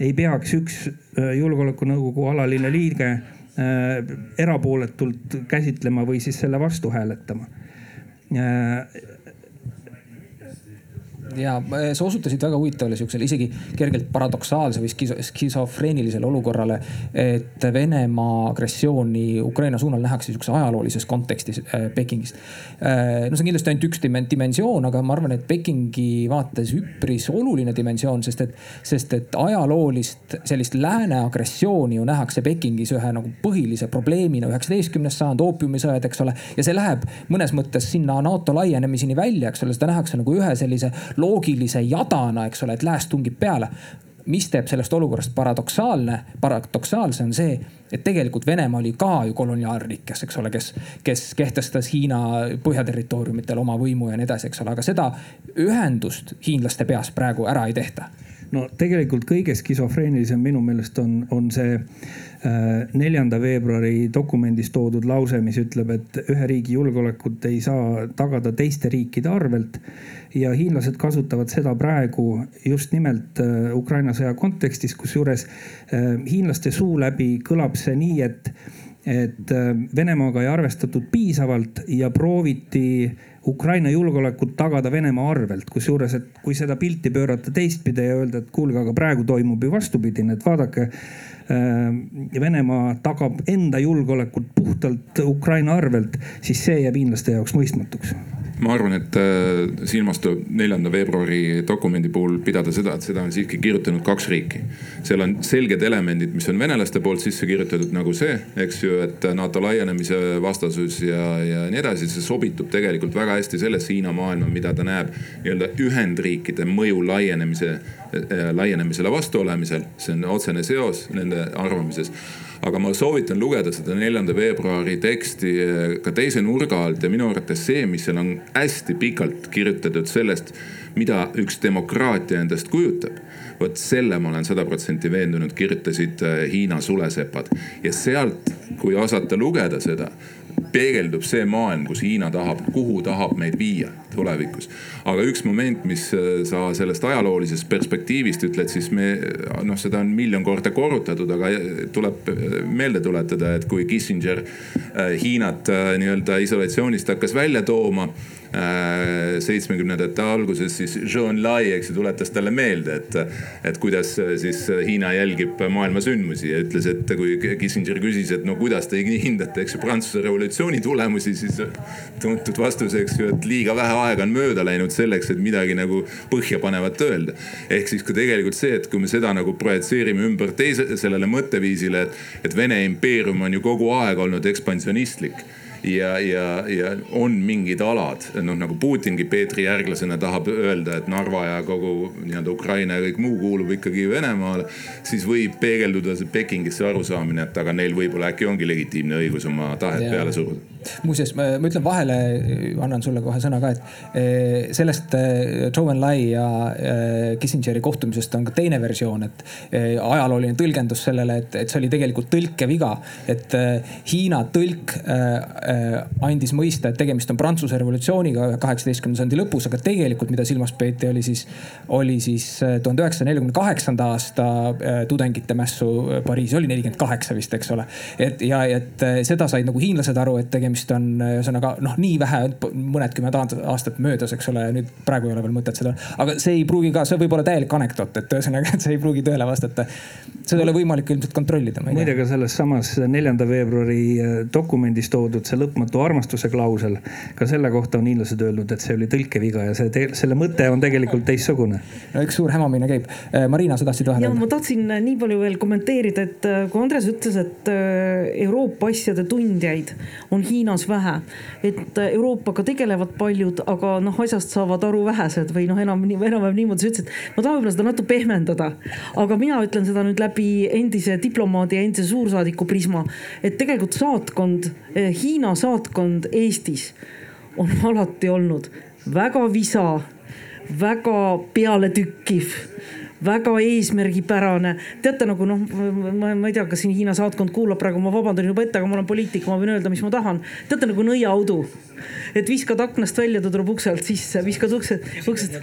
ei peaks üks äh, Julgeolekunõukogu alaline liige äh, erapooletult käsitlema või siis selle vastu hääletama ja äh, sa osutasid väga huvitavale siuksele isegi kergelt paradoksaalse või skisofreenilisele olukorrale. et Venemaa agressiooni Ukraina suunal nähakse siukse ajaloolises kontekstis äh, Pekingist äh,. no see on kindlasti ainult üks dimensioon, aga ma arvan, et Pekingi vaates üpris oluline dimensioon, sest et, sest et ajaloolist sellist lääne agressiooni ju nähakse Pekingis ühe nagu põhilise probleemina, üheksateistkümnes sajand, oopiumisõjad, eks ole. ja see läheb mõnes mõttes sinna NATO laienemiseni välja, eks ole, seda nähakse nagu ühe sellise loogilise jadana, eks ole, et lääs tungib peale. mis teeb sellest olukorrast paradoksaalne, paradoksaalse on see, et tegelikult Venemaa oli ka ju koloniaalriik, kes, eks ole, kes, kes kehtestas Hiina põhjaterritooriumitel oma võimu ja nii edasi, eks ole, aga seda ühendust hiinlaste peas praegu ära ei tehta no tegelikult kõige skisofreenilisem minu meelest on, on see äh, neljanda veebruari dokumendis toodud lause, mis ütleb, et ühe riigi julgeolekut ei saa tagada teiste riikide arvelt. ja hiinlased kasutavad seda praegu just nimelt äh, Ukraina sõja kontekstis, kusjuures äh, hiinlaste suu läbi kõlab see nii, et et Venemaaga ei arvestatud piisavalt ja prooviti Ukraina julgeolekut tagada Venemaa arvelt, kusjuures, et kui seda pilti pöörata teistpidi ja öelda, et kuulge, aga praegu toimub ju vastupidine, et vaadake. Äh, Venemaa tagab enda julgeolekut puhtalt Ukraina arvelt, siis see jääb hiinlaste jaoks mõistmatuks ma arvan, et äh, silmas tuleb neljanda veebruari dokumendi puhul pidada seda, et seda on siiski kirjutanud kaks riiki. seal on selged elemendid, mis on venelaste poolt sisse kirjutatud nagu see, eks ju, et NATO laienemise vastasus ja, ja nii edasi, see sobitub tegelikult väga hästi sellesse Hiina maailma, mida ta näeb nii-öelda Ühendriikide mõju laienemise, äh, laienemisele vastu olemisel. see on otsene seos nende arvamises aga ma soovitan lugeda seda neljanda veebruari teksti eh, ka teise nurga alt. Ja minu arvates see, mis seal on hästi pikalt kirjutatud sellest, mida üks demokraatia endast kujutab. Vot selle ma olen sada protsenti veendunud, kirjutasid eh, Hiina sulesepad. Ja sealt, kui osata lugeda seda, peegeldub see maailm, kus Hiina tahab, kuhu tahab meid viia tulevikus. aga üks moment, mis äh, sa sellest ajaloolisest perspektiivist ütled, siis me noh, seda on miljon korda korrutatud, aga tuleb äh, meelde tuletada, et kui Kissinger äh, Hiinat nii-öelda isolatsioonist hakkas välja tooma seitsmekümnendate alguses, siis Zhou Enlai, eks ju, tuletas talle meelde, et, et kuidas siis Hiina jälgib maailma sündmusi ja ütles, et kui Kissinger küsis, et no kuidas te hindate, eks ju, Prantsuse revolutsiooni tulemusi, siis tuntud vastus, eks ju, et liiga vähe aega on mööda läinud selleks, et midagi nagu põhjapanevat öelda. ehk siis ka tegelikult see, et kui me seda nagu projitseerime ümber teise, sellele mõtteviisile, et, et Vene impeerium on ju kogu aeg olnud ekspansionistlik ja, ja, ja on mingid alad, noh nagu Putingi Peetri järglasena tahab öelda, et Narva ja kogu nii-öelda Ukraina ja kõik muu kuulub ikkagi Venemaale. siis võib peegelduda see Pekingis see arusaamine, et aga neil võib-olla äkki ongi legitiimne õigus oma tahet ja. peale suruda muuseas, ma ütlen vahele, annan sulle kohe sõna ka, et eh, sellest eh, Zhou Enlai ja eh, Kissingeri kohtumisest on ka teine versioon, et ajalooline tõlgendus sellele, et, et see oli tegelikult tõlkeviga. et Hiina tõlk andis mõista, et tegemist on Prantsuse revolutsiooniga kaheksateistkümnenda sajandi lõpus, aga tegelikult, mida silmas peeti, oli siis, oli siis tuhande üheksasaja neljakümne kaheksanda aasta tudengite mässu Pariisis, oli nelikümmend kaheksa vist, eks ole. et ja, et seda said nagu hiinlased aru, et tegemist on ühesõnaga noh, nii vähe, mõnedkümmend aastat möödas, eks ole, nüüd praegu ei ole veel mõtet seda. aga see ei pruugi ka, see võib olla täielik anekdoot, et ühesõnaga, et see ei pruugi tõele vastata. seda ei ole võimalik ilmselt kontrollida. muide, ka selles samas neljanda veebruari äh, dokumendis toodud see lõpmatu armastuse klausel. ka selle kohta on hiinlased öelnud, et see oli tõlkeviga ja see, selle mõte on tegelikult teistsugune. no üks suur hämamine käib. Äh, Marina, sa tahtsid vahele öelda? ma tahtsin äh, nii palju veel kommenteerida, et kui Andres ütles, et Euroopa asjade tundjaid on Hiinas vähe. et Euroopaga tegelevad paljud, aga noh, asjast saavad aru vähesed või noh, enam, enam-vähem niimoodi sa ütlesid. ma tahan võib-olla seda natuke pehmendada, aga mina ütlen seda nüüd läbi endise diplomaadi ja endise suursaadiku prisma, et tegelikult saatkond, eh, Hiina saatkond Eestis on alati olnud väga visa, väga pealetükkiv väga eesmärgipärane. teate nagu noh, ma, ma ei tea, kas siin Hiina saatkond kuulab praegu, ma vabandan juba ette, aga ma olen poliitik, ma võin öelda, mis ma tahan. teate nagu nõiaudu, et viskad aknast välja, ta tuleb ukse alt sisse, viskad ukse, uksest.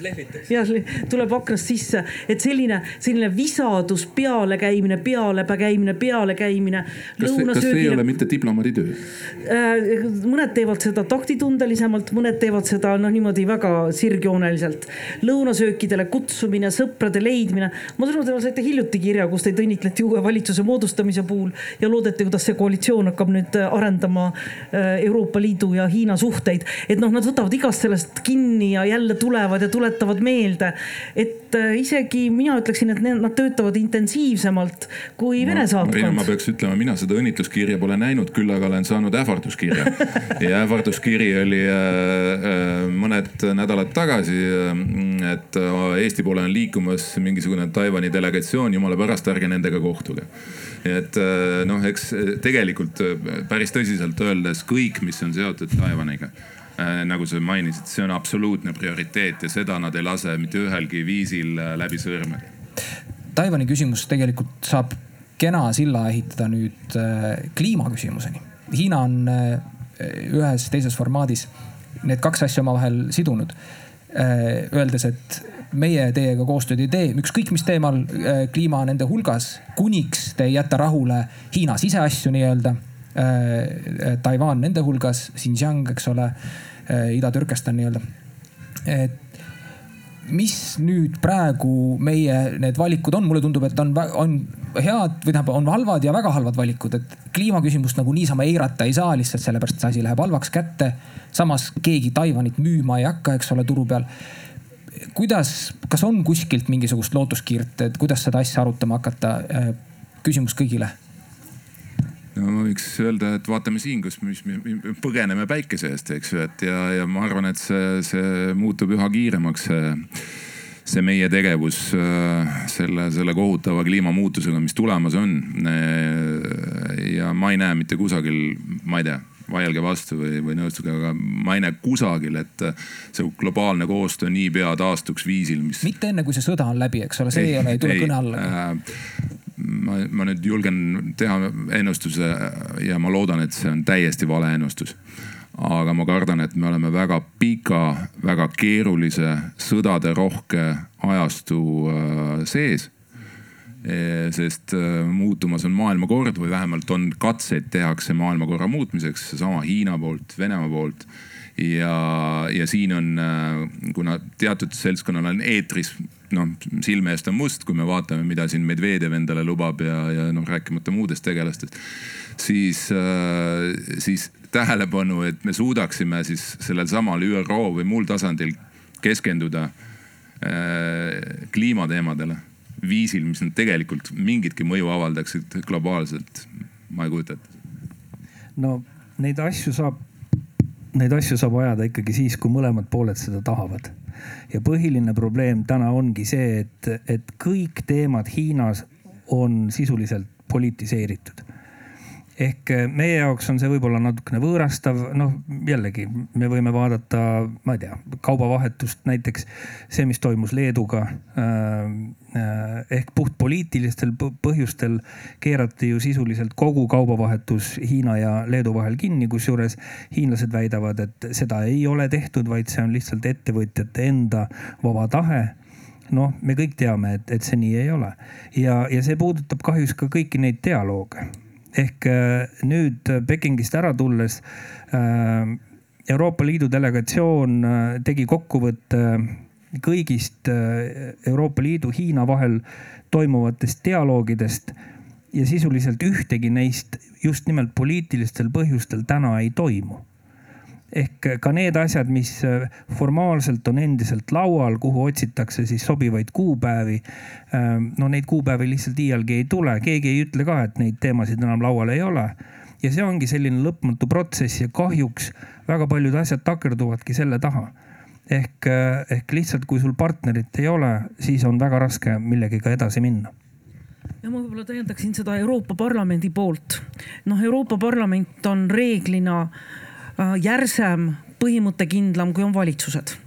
jah, tuleb aknast sisse, et selline, selline visadus, pealekäimine, pealepää käimine, pealekäimine. kas, kas see ei ole mitte diplomaadi töö? Äh, mõned teevad seda taktitundelisemalt, mõned teevad seda noh, niimoodi väga sirgjooneliselt. lõunasöökidele kutsumine, sõprade leidmine leidmine. ma saan aru, te saite hiljuti kirja, kus teid õnnitleti uue valitsuse moodustamise puhul ja loodeti, kuidas see koalitsioon hakkab nüüd äh, arendama äh, Euroopa Liidu ja Hiina suhteid. Et noh, nad võtavad igast sellest kinni ja jälle tulevad ja tuletavad meelde. et äh, isegi mina ütleksin, et nad töötavad intensiivsemalt kui Vene saatkond. ma peaks ütlema, mina seda õnnitluskirja pole näinud, küll aga olen saanud ähvarduskirja ja ähvarduskiri oli mõned nädalad tagasi, et Eesti poole on liikumas mingisugune Taiwan'i delegatsioon, jumala pärast, ärge nendega kohtuge. Et äh, noh, eks äh, tegelikult äh, päris tõsiselt öeldes kõik, mis on seotud Taiwan'iga nagu sa mainisid, see on absoluutne prioriteet ja seda nad ei lase mitte ühelgi viisil läbi sõrmede. Taiwan'i küsimus tegelikult saab kena silla ehitada nüüd kliimaküsimuseni. Hiina on ühes teises formaadis need kaks asja omavahel sidunud. Öeldes, et meie teiega koostööd ei tee, ükskõik mis teemal, äh, kliima nende hulgas, kuniks te ei jäta rahule Hiina siseasju nii-öelda. Äh, äh, Taiwan nende hulgas, Xinjiang, eks ole, Ida-Türkestan nii-öelda. et mis nüüd praegu meie need valikud on, mulle tundub, et on, on head või tähendab, on halvad ja väga halvad valikud, et kliimaküsimust nagu niisama eirata ei saa lihtsalt sellepärast, et see asi läheb halvaks kätte. samas keegi Taiwanit müüma ei hakka, eks ole, turu peal kuidas, kas on kuskilt mingisugust lootuskiirt, et kuidas seda asja arutama hakata? Äh, küsimus kõigile no ma võiks öelda, et vaatame siin, kus, mis me põgeneme päikese eest, eks ju, et ja, ja ma arvan, et see, see muutub üha kiiremaks, see, see meie tegevus äh, selle, selle kohutava kliimamuutusega, mis tulemas on. Äh, ja ma ei näe mitte kusagil, ma ei tea vaielge vastu või, või nõustuge, aga ma ei näe kusagil, et see globaalne koostöö niipea taastuks viisil, mis. mitte enne, kui see sõda on läbi, eks ole, see ei, ei ole, ei tule ei, kõne alla äh, ma, ma nüüd julgen teha ennustuse ja ma loodan, et see on täiesti vale ennustus. aga ma kardan, et me oleme väga pika, väga keerulise, sõdaderohke ajastu äh, sees sest eh, muutumas on maailmakord või vähemalt on katseid tehakse maailmakorra muutmiseks, seesama Hiina poolt, Venemaa poolt. ja, ja siin on, eh, kuna teatud seltskonnal on eetris, noh silme eest on must, kui me vaatame, mida siin Medvedev endale lubab ja, ja noh, rääkimata muudest tegelastest. siis, siis tähelepanu, et me suudaksime siis sellel samal ÜRO või muul tasandil keskenduda kliimateemadele viisil, mis nad tegelikult mingitki mõju avaldaksid globaalselt, ma ei kujuta ette. no neid asju saab, neid asju saab ajada ikkagi siis, kui mõlemad pooled seda tahavad. ja põhiline probleem täna ongi see, et, et kõik teemad Hiinas on sisuliselt politiseeritud ehk eh, meie jaoks on see võib-olla natukene võõrastav, noh jällegi me võime vaadata, ma ei tea, kaubavahetust näiteks see, mis toimus Leeduga. Äh, äh, ehk puhtpoliitilistel põhjustel keerati ju sisuliselt kogu kaubavahetus Hiina ja Leedu vahel kinni, kusjuures hiinlased väidavad, et seda ei ole tehtud, vaid see on lihtsalt ettevõtjate enda vaba tahe. Noh, me kõik teame, et, et see nii ei ole. Ja, ja see puudutab kahjuks ka kõiki neid dialoog ehk äh, nüüd Pekingist ära tulles äh, Euroopa Liidu delegatsioon äh, tegi kokkuvõtte kõigist Euroopa Liidu, Hiina vahel toimuvatest dialoogidest ja sisuliselt ühtegi neist just nimelt poliitilistel põhjustel täna ei toimu ehk ka need asjad, mis äh, formaalselt on endiselt laual, kuhu otsitakse siis sobivaid kuupäevi. Ähm, no neid kuupäevi lihtsalt iialgi ei tule, keegi ei ütle ka, et neid teemasid enam laual ei ole. ja see ongi selline lõpmatu protsess ja kahjuks väga paljud asjad takerduvadki selle taha ehk, äh, ehk lihtsalt, kui sul partnerit ei ole, siis on väga raske millegagi edasi minna ja ma võib-olla täiendaksin seda Euroopa Parlamendi poolt. noh, Euroopa Parlament on reeglina äh, järsem, põhimõttekindlam, kui on valitsused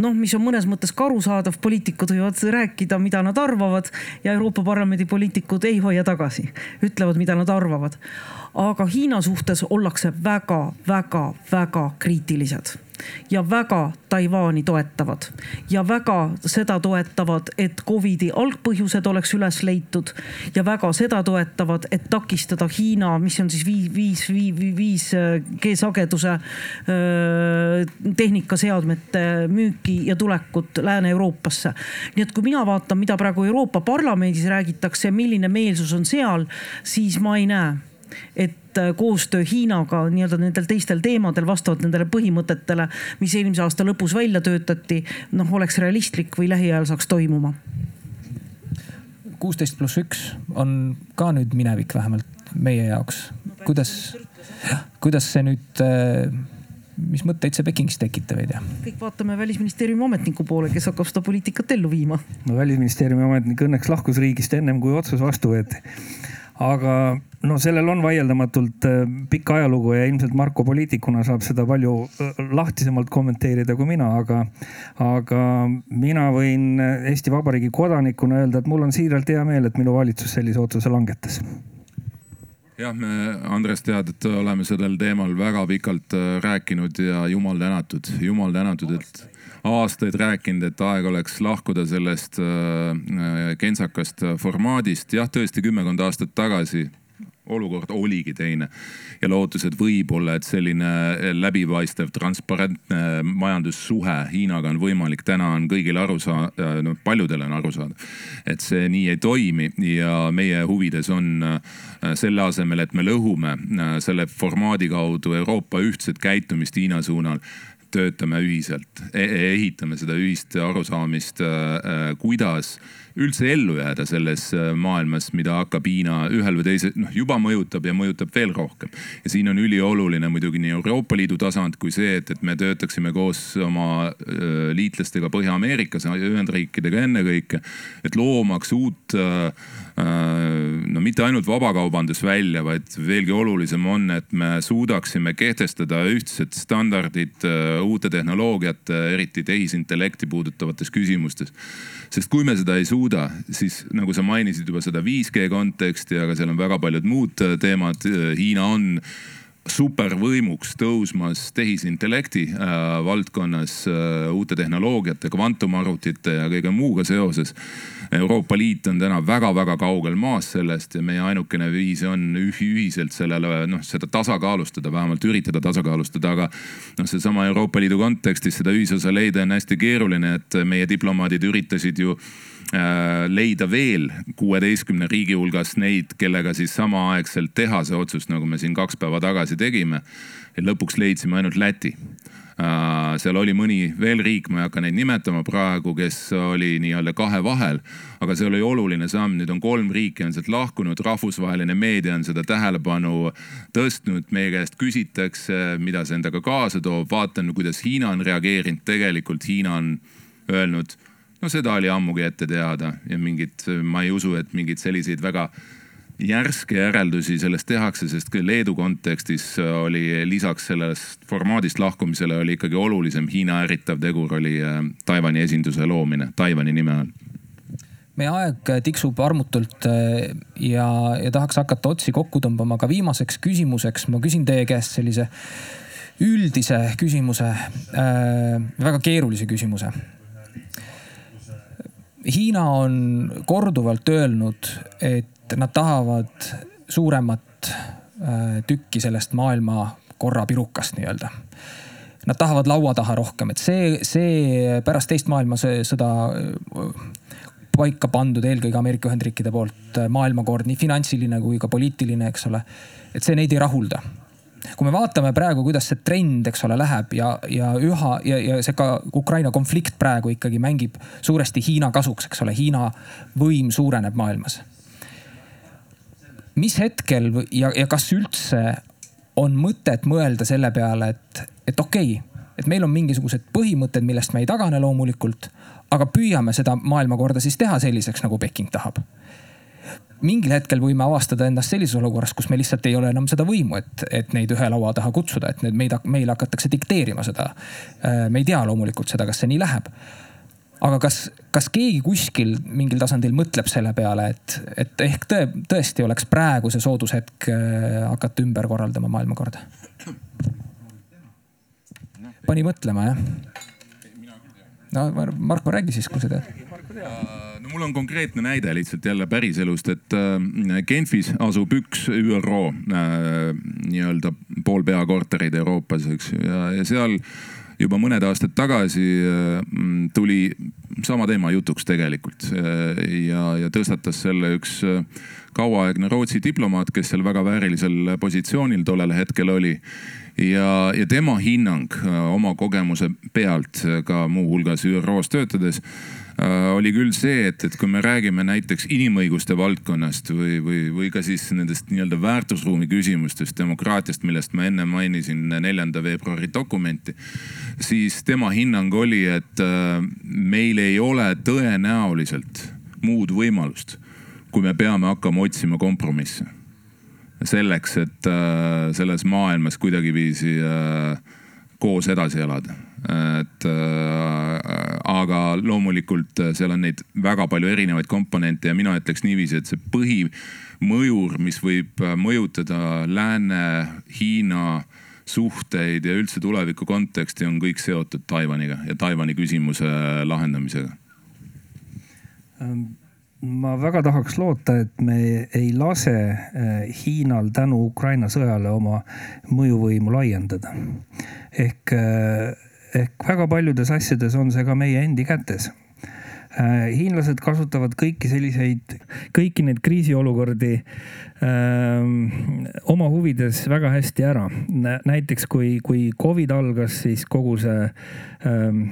noh, mis on mõnes mõttes ka arusaadav, poliitikud võivad rääkida, mida nad arvavad ja Euroopa Parlamendi poliitikud ei hoia tagasi, ütlevad, mida nad arvavad. Aga Hiina suhtes ollakse väga-väga-väga kriitilised ja väga Taiwan'i toetavad ja väga seda toetavad, et Covidi algpõhjused oleks üles leitud ja väga seda toetavad, et takistada Hiina, mis on siis viis, viis, viis, viis G sageduse tehnikaseadmete müüki ja tulekut Lääne-Euroopasse. nii et kui mina vaatan, mida praegu Euroopa Parlamendis räägitakse, milline meelsus on seal, siis ma ei näe et äh, koostöö Hiinaga nii-öelda nendel teistel teemadel vastavalt nendele põhimõtetele, mis eelmise aasta lõpus välja töötati, noh, oleks realistlik või lähiajal saaks toimuma. kuusteist pluss üks on ka nüüd minevik vähemalt meie jaoks. kuidas, kuidas see nüüd äh, mis mõtteid see Pekingis tekitab, ei tea? kõik vaatame välisministeeriumi ametniku poole, kes hakkab seda poliitikat ellu viima. no välisministeeriumi ametnik õnneks lahkus riigist ennem kui otsus vastu võeti aga no sellel on vaieldamatult äh, pikk ajalugu ja ilmselt Marko poliitikuna saab seda palju äh, lahtisemalt kommenteerida kui mina, aga, aga mina võin äh, Eesti Vabariigi kodanikuna öelda, et mul on siiralt hea meel, et minu valitsus sellise otsuse langetas jah, me, Andres, tead, et oleme sellel teemal väga pikalt rääkinud ja jumal tänatud, jumal tänatud, et aastaid rääkinud, et aeg oleks lahkuda sellest kentsakast formaadist. jah, tõesti kümmekond aastat tagasi olukord oligi teine. Ja lootused võib-olla, et selline läbipaistev, transparentne majandussuhe Hiinaga on võimalik, täna on kõigil aru saada, no paljudel on aru saada, et see nii ei toimi. Ja meie huvides on selle asemel, et me lõhume selle formaadi kaudu Euroopa ühtset käitumist Hiina suunal töötame ühiselt e, ehitame seda ühist arusaamist, äh, äh, kuidas üldse ellu jääda selles äh, maailmas, mida hakkab Hiina ühel või teisel, noh juba mõjutab ja mõjutab veel rohkem. ja siin on ülioluline muidugi nii Euroopa Liidu tasand kui see, et, et me töötaksime koos oma liitlastega Põhja-Ameerikas, Ühendriikidega ennekõike, et loomaks uut no mitte ainult vabakaubandusvälja, vaid veelgi olulisem on, et me suudaksime kehtestada ühtsed standardid uute tehnoloogiate, eriti tehisintellekti puudutavates küsimustes. Sest kui me seda ei suuda, siis nagu sa mainisid juba seda 5G konteksti, aga seal on väga paljud muud teemad. Hiina on supervõimuks tõusmas tehisintellekti äh, valdkonnas äh, uute tehnoloogiate, kvantumarvutite ja kõige muuga seoses. Euroopa Liit on täna väga-väga kaugel maas sellest ja meie ainukene viis on ühiselt sellele noh, seda tasakaalustada, vähemalt üritada tasakaalustada, aga noh, seesama Euroopa Liidu kontekstis seda ühisosa leida on hästi keeruline, et meie diplomaadid üritasid ju Äh, leida veel kuueteistkümne riigi hulgast neid, kellega siis samaaegselt teha see otsus, nagu me siin kaks päeva tagasi tegime. lõpuks leidsime ainult Läti seal oli mõni veel riik, ma ei hakka neid nimetama praegu, kes oli nii-öelda kahe vahel. aga see oli oluline samm, nüüd on kolm riiki on sealt lahkunud, rahvusvaheline meedia on seda tähelepanu tõstnud, meie käest küsitakse, mida see endaga kaasa toob, vaatan, kuidas Hiina on reageerinud, tegelikult Hiina on öelnud no seda oli ammugi ette teada ja mingit, ma ei usu, et mingeid selliseid väga järske järeldusi sellest tehakse, sest Leedu kontekstis oli lisaks sellest formaadist lahkumisele oli ikkagi olulisem Hiina ärritav tegur oli Taiwan'i esinduse loomine Taiwan'i nime all. Meie aeg tiksub armutult ja, ja tahaks hakata otsi kokku tõmbama, aga viimaseks küsimuseks ma küsin teie käest sellise üldise küsimuse äh,, väga keerulise küsimuse. Hiina on korduvalt öelnud, et nad tahavad suuremat äh, tükki sellest maailmakorra pirukast nii-öelda. Nad tahavad laua taha rohkem, et see, see pärast teist maailmasõda äh, paika pandud eelkõige Ameerika Ühendriikide poolt äh, maailmakord, nii finantsiline kui ka poliitiline, eks ole. et see neid ei rahulda kui me vaatame praegu, kuidas see trend, eks ole, läheb ja, ja üha ja, ja see ka Ukraina konflikt praegu ikkagi mängib suuresti Hiina kasuks, eks ole, Hiina võim suureneb maailmas. Mis hetkel ja, ja kas üldse on mõtet mõelda selle peale, et, et okei okay,, et meil on mingisugused põhimõtted, millest me ei tagane loomulikult, aga püüame seda maailmakorda siis teha selliseks, nagu Peking tahab mingil hetkel võime avastada ennast sellises olukorras, kus meil lihtsalt ei ole enam seda võimu, et, et neid ühe laua taha kutsuda, et need meid, meile hakatakse dikteerima seda. Äh, me ei tea loomulikult seda, kas see nii läheb. Aga kas, kas keegi kuskil mingil tasandil mõtleb selle peale, et, et ehk tõe, tõesti oleks praegu see soodus hetk äh, hakata ümber korraldama maailmakorda? pani mõtlema jah? no Marko, räägi siis, kui sa tead no mul on konkreetne näide lihtsalt jälle päriselust, et äh, Genfis asub üks ÜRO äh, nii-öelda pool peakorterid Euroopas, eks ju, ja seal juba mõned aastad tagasi äh, tuli sama teema jutuks tegelikult ja, ja tõstatas selle üks kauaaegne Rootsi diplomaat, kes seal väga väärilisel positsioonil tollel hetkel oli. Ja, ja tema hinnang oma kogemuse pealt ka muuhulgas ÜRO-s töötades Äh, oli küll see, et, et kui me räägime näiteks inimõiguste valdkonnast või, või, või ka siis nendest nii-öelda väärtusruumi küsimustest, demokraatiast, millest ma enne mainisin neljanda veebruari dokumenti. siis tema hinnang oli, et äh, meil ei ole tõenäoliselt muud võimalust, kui me peame hakkama otsima kompromisse. selleks, et äh, selles maailmas kuidagiviisi koos edasi elada et äh, aga loomulikult äh, seal on neid väga palju erinevaid komponente ja mina ütleks niiviisi, et see põhimõjur, mis võib äh, mõjutada Lääne-Hiina suhteid ja üldse tuleviku konteksti, on kõik seotud Taiwaniga ja Taiwani küsimuse lahendamisega ähm ma väga tahaks loota, et me ei lase Hiinal tänu Ukraina sõjale oma mõjuvõimu laiendada. ehk ehk väga paljudes asjades on see ka meie endi kätes äh, hiinlased kasutavad kõiki selliseid, kõiki neid kriisiolukordi öö, ähm, oma huvides väga hästi ära. näiteks kui, kui Covid algas, siis kogu see öö, ähm,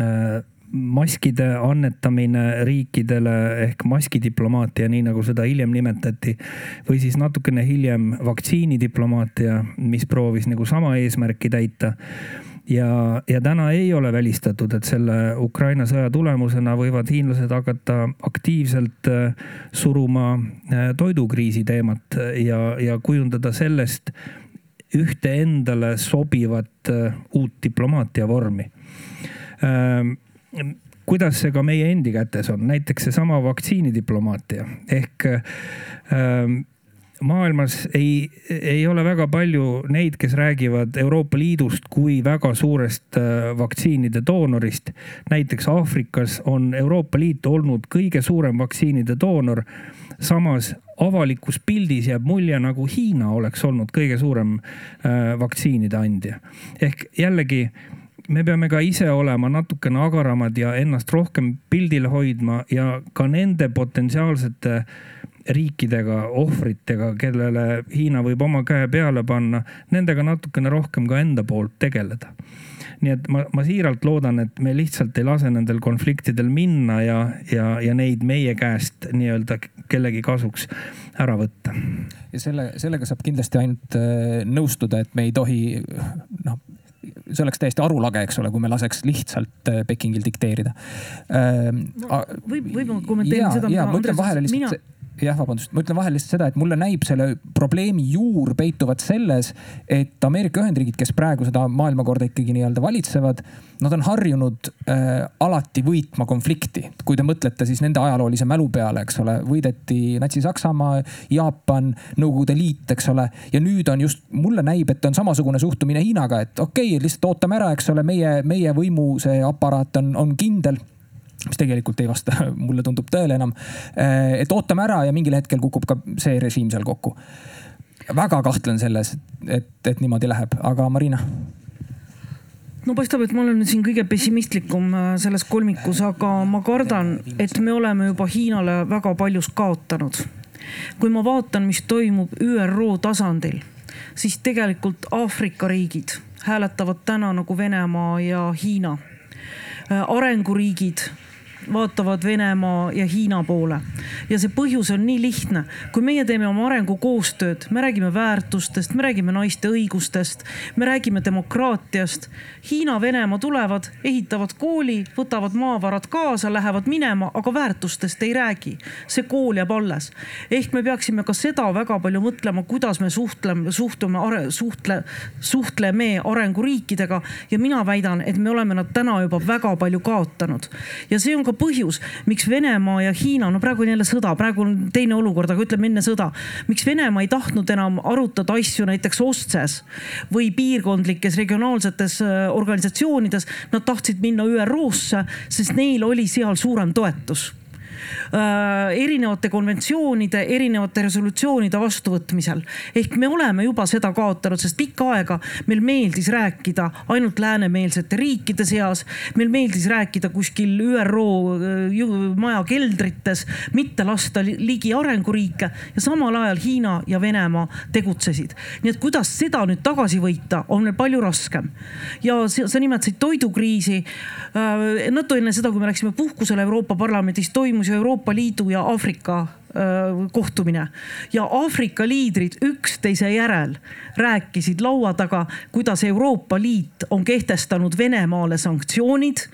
öö, äh, maskide annetamine riikidele ehk maskidiplomaatia, nii nagu seda hiljem nimetati. või siis natukene hiljem vaktsiinidiplomaatia, mis proovis nagu sama eesmärki täita ja, ja täna ei ole välistatud, et selle Ukraina sõja tulemusena võivad hiinlased hakata aktiivselt äh, suruma äh, toidukriisi teemat ja, ja kujundada sellest ühte endale sobivat äh, uut diplomaatia vormi. Ähm, kuidas see ka meie endi kätes on, näiteks seesama vaktsiinidiplomaatia. Ehk ähm, maailmas ei, ei ole väga palju neid, kes räägivad Euroopa Liidust kui väga suurest äh, vaktsiinide doonorist. näiteks Aafrikas on Euroopa Liit olnud kõige suurem vaktsiinide doonor. samas avalikus pildis jääb mulje, nagu Hiina oleks olnud kõige suurem äh, vaktsiinide andja. ehk jällegi me peame ka ise olema natukene agaramad ja ennast rohkem pildil hoidma ja ka nende potentsiaalsete äh, riikidega, ohvritega, kellele Hiina võib oma käe peale panna, nendega natukene rohkem ka enda poolt tegeleda. nii et ma, ma siiralt loodan, et me lihtsalt ei lase nendel konfliktidel minna ja, ja, ja neid meie käest nii-öelda kellegi kasuks ära võtta. ja selle, sellega saab kindlasti ainult äh, nõustuda, et me ei tohi noh see oleks täiesti arulage, eks ole, kui me laseks lihtsalt äh, Pekingil dikteerida äh,. No, võib, võib ma kommenteerin seda. ja ma ütlen vahele lihtsalt mina jah, vabandust, ma ütlen vahele lihtsalt seda, et mulle näib selle probleemi juur peituvat selles, et Ameerika Ühendriigid, kes praegu seda maailmakorda ikkagi nii-öelda valitsevad, nad on harjunud äh, alati võitma konflikti. kui te mõtlete siis nende ajaloolise mälu peale, eks ole, võideti Natsi-Saksamaa, Jaapan, Nõukogude Liit, eks ole. ja nüüd on just, mulle näib, et on samasugune suhtumine Hiinaga, et okei okay,, lihtsalt ootame ära, eks ole, meie, meie võimu see aparaat on, on kindel mis tegelikult ei vasta, mulle tundub tõele enam. Eh, et ootame ära ja mingil hetkel kukub ka see režiim seal kokku. väga kahtlen selles, et, et niimoodi läheb, aga Marina no paistab, et ma olen siin kõige pessimistlikum äh, selles kolmikus, aga ma kardan, et me oleme juba Hiinale väga paljus kaotanud. kui ma vaatan, mis toimub ÜRO tasandil, siis tegelikult Aafrika riigid hääletavad täna nagu Venemaa ja Hiina. Äh, arenguriigid vaatavad Venemaa ja Hiina poole. ja see põhjus on nii lihtne, kui meie teeme oma arengukoostööd, me räägime väärtustest, me räägime naiste õigustest, me räägime demokraatiast. Hiina, Venemaa tulevad, ehitavad kooli, võtavad maavarad kaasa, lähevad minema, aga väärtustest ei räägi. see kool jääb alles. ehk me peaksime ka seda väga palju mõtlema, kuidas me suhtleme, suhtume, suhtle, suhtleme arenguriikidega ja mina väidan, et me oleme nad täna juba väga palju kaotanud. ja see on ka põhjus, miks Venemaa ja Hiina, no praegu on jälle sõda, praegu on teine olukord, aga ütleme enne sõda. miks Venemaa ei tahtnud enam arutada asju näiteks OSCE-s või piirkondlikes regionaalsetes äh, organisatsioonides. Nad tahtsid minna ÜRO-sse, sest neil oli seal suurem toetus erinevate konventsioonide, erinevate resolutsioonide vastuvõtmisel. ehk me oleme juba seda kaotanud, sest pikka aega meil meeldis rääkida ainult läänemeelsete riikide seas. meil meeldis rääkida kuskil ÜRO äh, maja keldrites, mitte lasta ligi arenguriike ja samal ajal Hiina ja Venemaa tegutsesid. nii et kuidas seda nüüd tagasi võita, on meil palju raskem. ja sa nimetasid toidukriisi. Äh, natuke enne seda, kui me läksime puhkusele Euroopa Parlamendis, toimus ju Euroopa Liidu ja Aafrika kohtumine. Ja Aafrika liidrid üksteise järel rääkisid laua taga, kuidas Euroopa Liit on kehtestanud Venemaale sanktsioonid,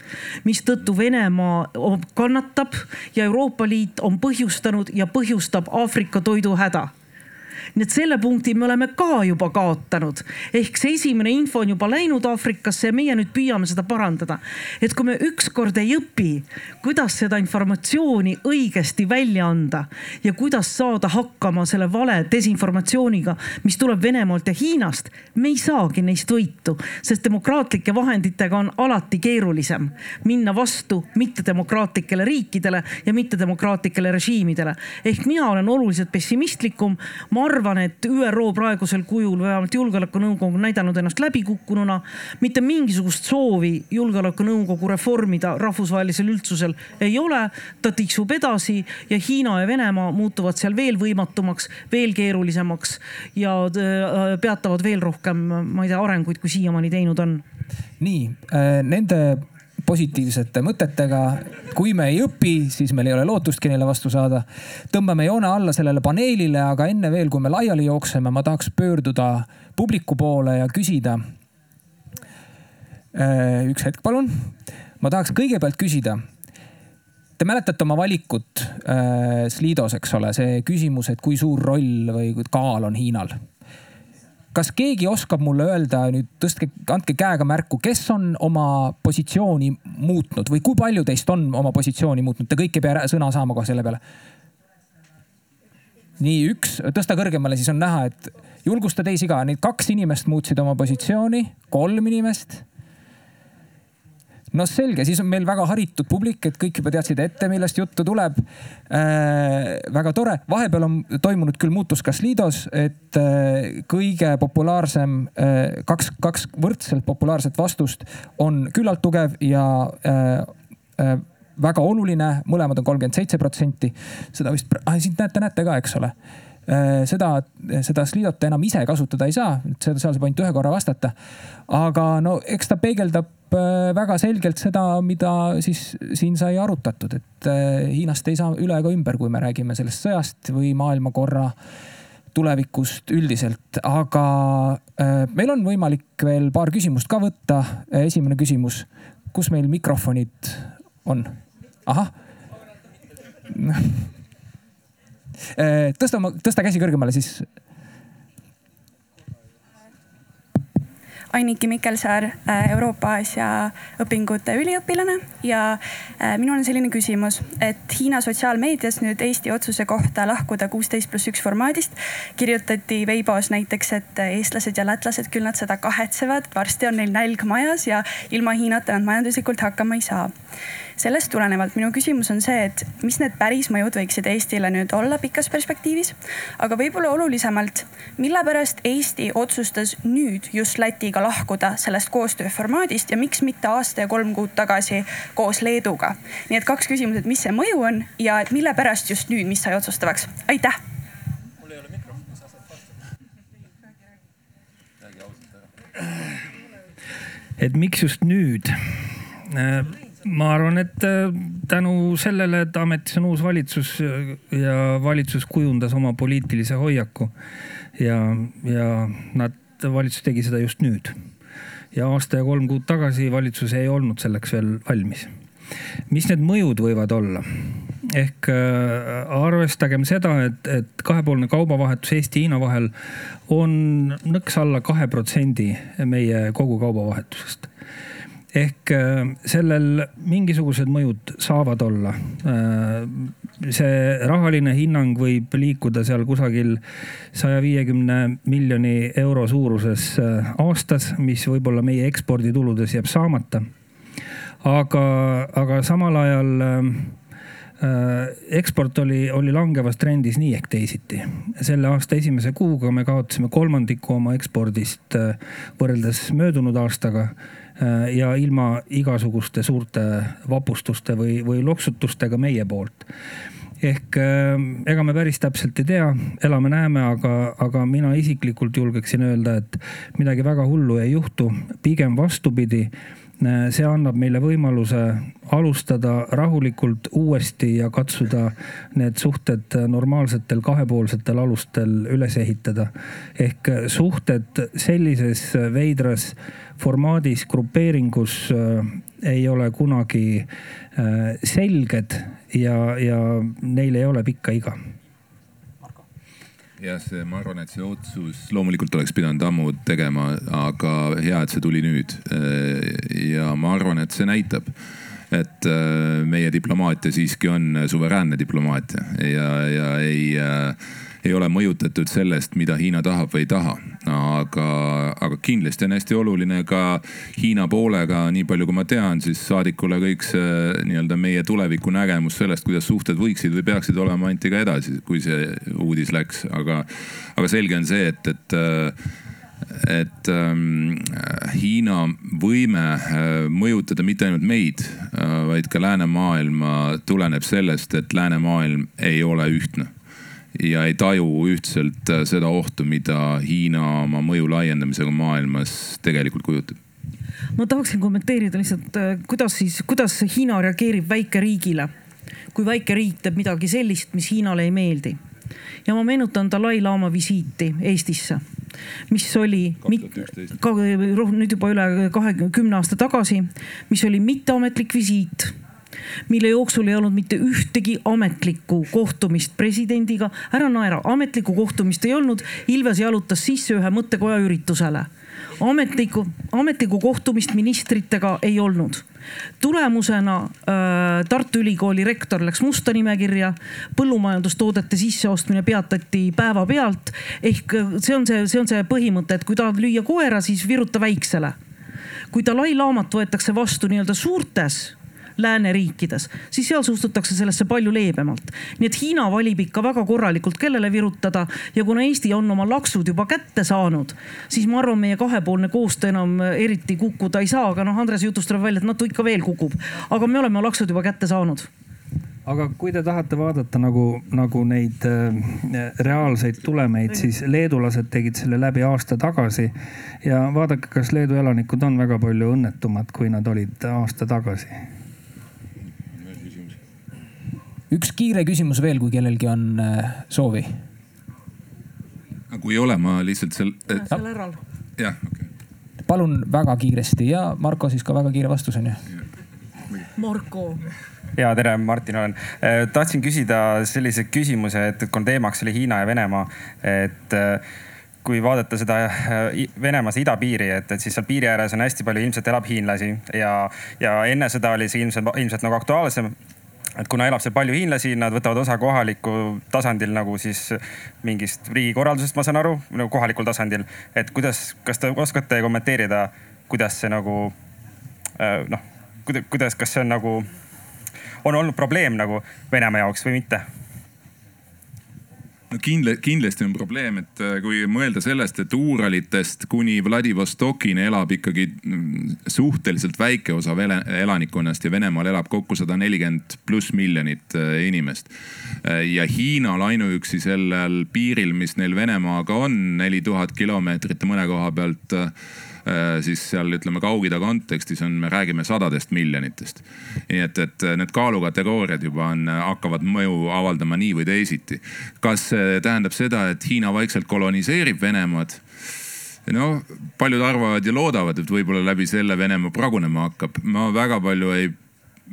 mistõttu Venemaa kannatab ja Euroopa Liit on põhjustanud ja põhjustab Aafrika toiduhäda nii et selle punkti me oleme ka juba kaotanud. ehk see esimene info on juba läinud Aafrikasse ja meie nüüd püüame seda parandada. et kui me ükskord ei õpi, kuidas seda informatsiooni õigesti välja anda ja kuidas saada hakkama selle vale desinformatsiooniga, mis tuleb Venemaalt ja Hiinast, me ei saagi neist võitu, sest demokraatlike vahenditega on alati keerulisem minna vastu mittedemokraatlikele riikidele ja mittedemokraatlikele režiimidele. ehk mina olen oluliselt pessimistlikum. ma arvan, arvan, et ÜRO praegusel kujul, vähemalt julgeolekunõukogu on näidanud ennast läbikukkununa. mitte mingisugust soovi julgeolekunõukogu reformida rahvusvahelisel üldsusel ei ole. ta tiksub edasi ja Hiina ja Venemaa muutuvad seal veel võimatumaks, veel keerulisemaks ja äh, peatavad veel rohkem, ma ei tea, arenguid, kui siiamaani teinud on. nii, äh, nende positiivsete mõtetega. kui me ei õpi, siis meil ei ole lootustki neile vastu saada. tõmbame joone alla sellele paneelile, aga enne veel, kui me laiali jookseme, ma tahaks pöörduda publiku poole ja küsida. Äh, üks hetk, palun. ma tahaks kõigepealt küsida. Te mäletate oma valikut äh, Slidos, eks ole, see küsimus, et kui suur roll või kaal on Hiinal kas keegi oskab mulle öelda nüüd, tõstke, andke käega märku, kes on oma positsiooni muutnud või kui palju teist on oma positsiooni muutnud, te kõik ei pea sõna saama kohe selle peale. nii üks, tõsta kõrgemale, siis on näha, et julgusta teisi ka, neid kaks inimest muutsid oma positsiooni, kolm inimest no selge, siis on meil väga haritud publik, et kõik juba teadsid ette, millest juttu tuleb äh,. väga tore, vahepeal on toimunud küll muutus ka Slidos, et äh, kõige populaarsem äh,, kaks, kaks võrdselt populaarset vastust on küllalt tugev ja äh, äh, väga oluline, mõlemad on kolmkümmend seitse protsenti. seda vist ah,, siit näete, näete ka, eks ole seda, seda Slidot enam ise kasutada ei saa, seda, seal saab ainult ühe korra vastata. aga no eks ta peegeldab Äh, väga selgelt seda, mida siis siin sai arutatud, et äh, Hiinast ei saa üle ega ümber, kui me räägime sellest sõjast või maailmakorra tulevikust üldiselt, aga äh, meil on võimalik veel paar küsimust ka võtta. esimene küsimus, kus meil mikrofonid on? ahah tõsta, tõsta käsi kõrgemale siis. Anniki Mikkelsaar, äh, Euroopa-Aasia õpingute üliõpilane ja äh, minul on selline küsimus, et Hiina sotsiaalmeedias nüüd Eesti otsuse kohta lahkuda kuusteist pluss üks formaadist kirjutati Veibos näiteks, et eestlased ja lätlased, küll nad seda kahetsevad, varsti on neil nälg majas ja ilma Hiinata nad majanduslikult hakkama ei saa sellest tulenevalt minu küsimus on see, et mis need päris mõjud võiksid Eestile nüüd olla pikas perspektiivis. aga võib-olla olulisemalt, mille pärast Eesti otsustas nüüd just Lätiga lahkuda sellest koostööformaadist ja miks mitte aasta ja kolm kuud tagasi koos Leeduga. nii et kaks küsimust, et mis see mõju on ja et mille pärast just nüüd, mis sai otsustavaks, aitäh mul ei ole mikrofoni, sa saad vastata. et miks just nüüd? Ma arvan, et äh, tänu sellele, et ametis on uus valitsus ja valitsus kujundas oma poliitilise hoiaku ja, ja nad, valitsus tegi seda just nüüd. ja aasta ja kolm kuud tagasi valitsus ei olnud selleks veel valmis. mis need mõjud võivad olla? ehk äh, arvestagem seda, et, et kahepoolne kaubavahetus Eesti-Hiina vahel on nõks alla kahe protsendi meie kogu kaubavahetusest ehk äh, sellel mingisugused mõjud saavad olla. Äh, see rahaline hinnang võib liikuda seal kusagil saja viiekümne miljoni euro suuruses äh, aastas, mis võib-olla meie ekspordituludes jääb saamata. aga, aga samal ajal eksport oli, oli langevas trendis nii ehk teisiti. selle aasta esimese kuuga me kaotasime kolmandiku oma ekspordist võrreldes möödunud aastaga ja ilma igasuguste suurte vapustuste või, või loksutustega meie poolt. Ehk äh, ega me päris täpselt ei tea, elame-näeme, aga, aga mina isiklikult julgeksin öelda, et midagi väga hullu ei juhtu, pigem vastupidi Äh, see annab meile võimaluse alustada rahulikult uuesti ja katsuda need suhted normaalsetel kahepoolsetel alustel üles ehitada. ehk suhted sellises veidras formaadis, grupeeringus äh, ei ole kunagi äh, selged ja, ja neil ei ole pikka iga jah, see, ma arvan, et see otsus loomulikult oleks pidanud ammu tegema, aga hea, et see tuli nüüd. ja ma arvan, et see näitab, et meie diplomaatia siiski on suveräänne diplomaatia ja, ja ei ei ole mõjutatud sellest, mida Hiina tahab või ei taha. aga, aga kindlasti on hästi oluline ka Hiina poolega, nii palju kui ma tean, siis saadikule kõik see nii-öelda meie tulevikunägemus sellest, kuidas suhted võiksid või peaksid olema, anti ka edasi, kui see uudis läks, aga, aga selge on see, et, et et ähm, Hiina võime äh, mõjutada mitte ainult meid äh,, vaid ka läänemaailma tuleneb sellest, et läänemaailm ei ole ühtne ja ei taju ühtselt äh, seda ohtu, mida Hiina oma mõju laiendamisega maailmas tegelikult kujutab ma tahaksin kommenteerida lihtsalt, äh, kuidas siis, kuidas Hiina reageerib väikeriigile. kui väike riik teeb midagi sellist, mis Hiinale ei meeldi. ja ma meenutan Dalai-laama visiiti Eestisse, mis oli ka, nüüd juba üle kahekümne, kümne aasta tagasi, mis oli mitteametlik visiit mille jooksul ei olnud mitte ühtegi ametlikku kohtumist presidendiga. ära naera, ametlikku kohtumist ei olnud. Ilves jalutas sisse ühe mõttekoja üritusele. ametlikku, ametlikku kohtumist ministritega ei olnud tulemusena äh, Tartu Ülikooli rektor läks musta nimekirja, põllumajandustoodete sisseostmine peatati päevapealt. ehk see on see, see on see põhimõte, et kui tahad lüüa koera, siis viruta väiksele. kui Dalai-laamat võetakse vastu nii-öelda suurtes lääneriikides, siis seal suhtutakse sellesse palju leebemalt. nii et Hiina valib ikka väga korralikult, kellele virutada ja kuna Eesti on oma laksud juba kätte saanud, siis ma arvan, meie kahepoolne koostöö enam eriti kukkuda ei saa, aga noh, Andrese jutust tuleb välja, et NATO ikka veel kukub. aga me oleme laksud juba kätte saanud aga kui te tahate vaadata nagu, nagu neid äh, reaalseid tulemeid, siis leedulased tegid selle läbi aasta tagasi. ja vaadake, kas Leedu elanikud on väga palju õnnetumad, kui nad olid aasta tagasi üks kiire küsimus veel, kui kellelgi on äh, soovi. kui ei ole, ma lihtsalt seal seal äral. jah, okei okay.. palun väga kiiresti ja Marko siis ka väga kiire vastus on ju. Marko ja tere, Martin olen. tahtsin küsida sellise küsimuse, et kuna teemaks oli Hiina ja Venemaa, et kui vaadata seda Venemaa idapiiri, et, et siis seal piiri ääres on hästi palju ilmselt elab hiinlasi ja, ja enne seda oli see ilmselt, ilmselt nagu aktuaalsem et kuna elab seal palju hiinlasi, nad võtavad osa kohaliku tasandil nagu siis mingist riigikorraldusest, ma saan aru, nagu kohalikul tasandil. et kuidas, kas te oskate kommenteerida, kuidas see nagu noh, kuidas, kas see on nagu, on olnud probleem nagu Venemaa jaoks või mitte? No kindla-, kindlasti on probleem, et äh, kui mõelda sellest, et Uuralitest kuni Vladivostokini elab ikkagi mm, suhteliselt väike osa vene, elanikkonnast ja Venemaal elab kokku sada nelikümmend pluss miljonit äh, inimest. Äh, ja Hiinal ainuüksi sellel piiril, mis neil Venemaaga on, neli tuhat kilomeetrit mõne koha pealt siis seal ütleme Kaug-Ida kontekstis on, me räägime sadadest miljonitest. nii et, et need kaalukategooriad juba on, hakkavad mõju avaldama nii või teisiti. kas see tähendab seda, et Hiina vaikselt koloniseerib Venemaad? noh, paljud arvavad ja loodavad, et võib-olla läbi selle Venemaa pragunema hakkab. ma väga palju ei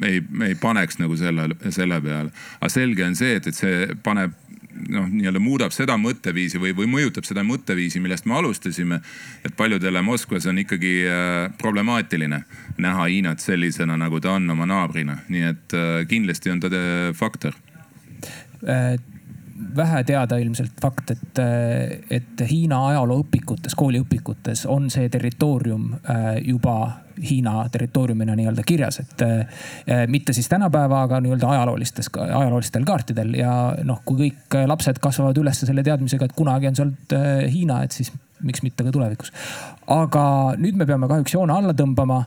ei, ei paneks nagu selle, selle peale. aga selge on see, et, et see paneb noh, nii-öelda muudab seda mõtteviisi või, või mõjutab seda mõtteviisi, millest me alustasime. et paljudele Moskvas on ikkagi äh, problemaatiline näha Hiinat sellisena, nagu ta on oma naabrina, nii et äh, kindlasti on ta faktor äh, vähe teada ilmselt fakt, et, et Hiina ajalooõpikutes, kooliõpikutes on see territoorium juba Hiina territooriumina nii-öelda kirjas, et äh, mitte siis tänapäeva, aga nii-öelda ajaloolistes, ajaloolistel kaartidel ja noh, kui kõik lapsed kasvavad üles selle teadmisega, et kunagi on sealt äh, Hiina, et siis miks mitte ka tulevikus. aga nüüd me peame kahjuks joone alla tõmbama.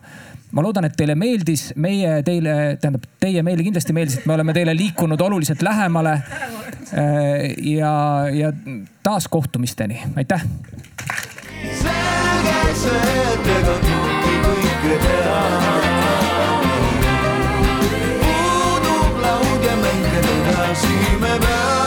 ma loodan, et teile meeldis, meie teile, tähendab teie meile kindlasti meeldis, et me oleme teile liikunud oluliselt lähemale. Äh, ja, ja taas kohtumisteni, aitäh. selge see, et ega kõike teha. puudub laud ja mängida edasi me peame.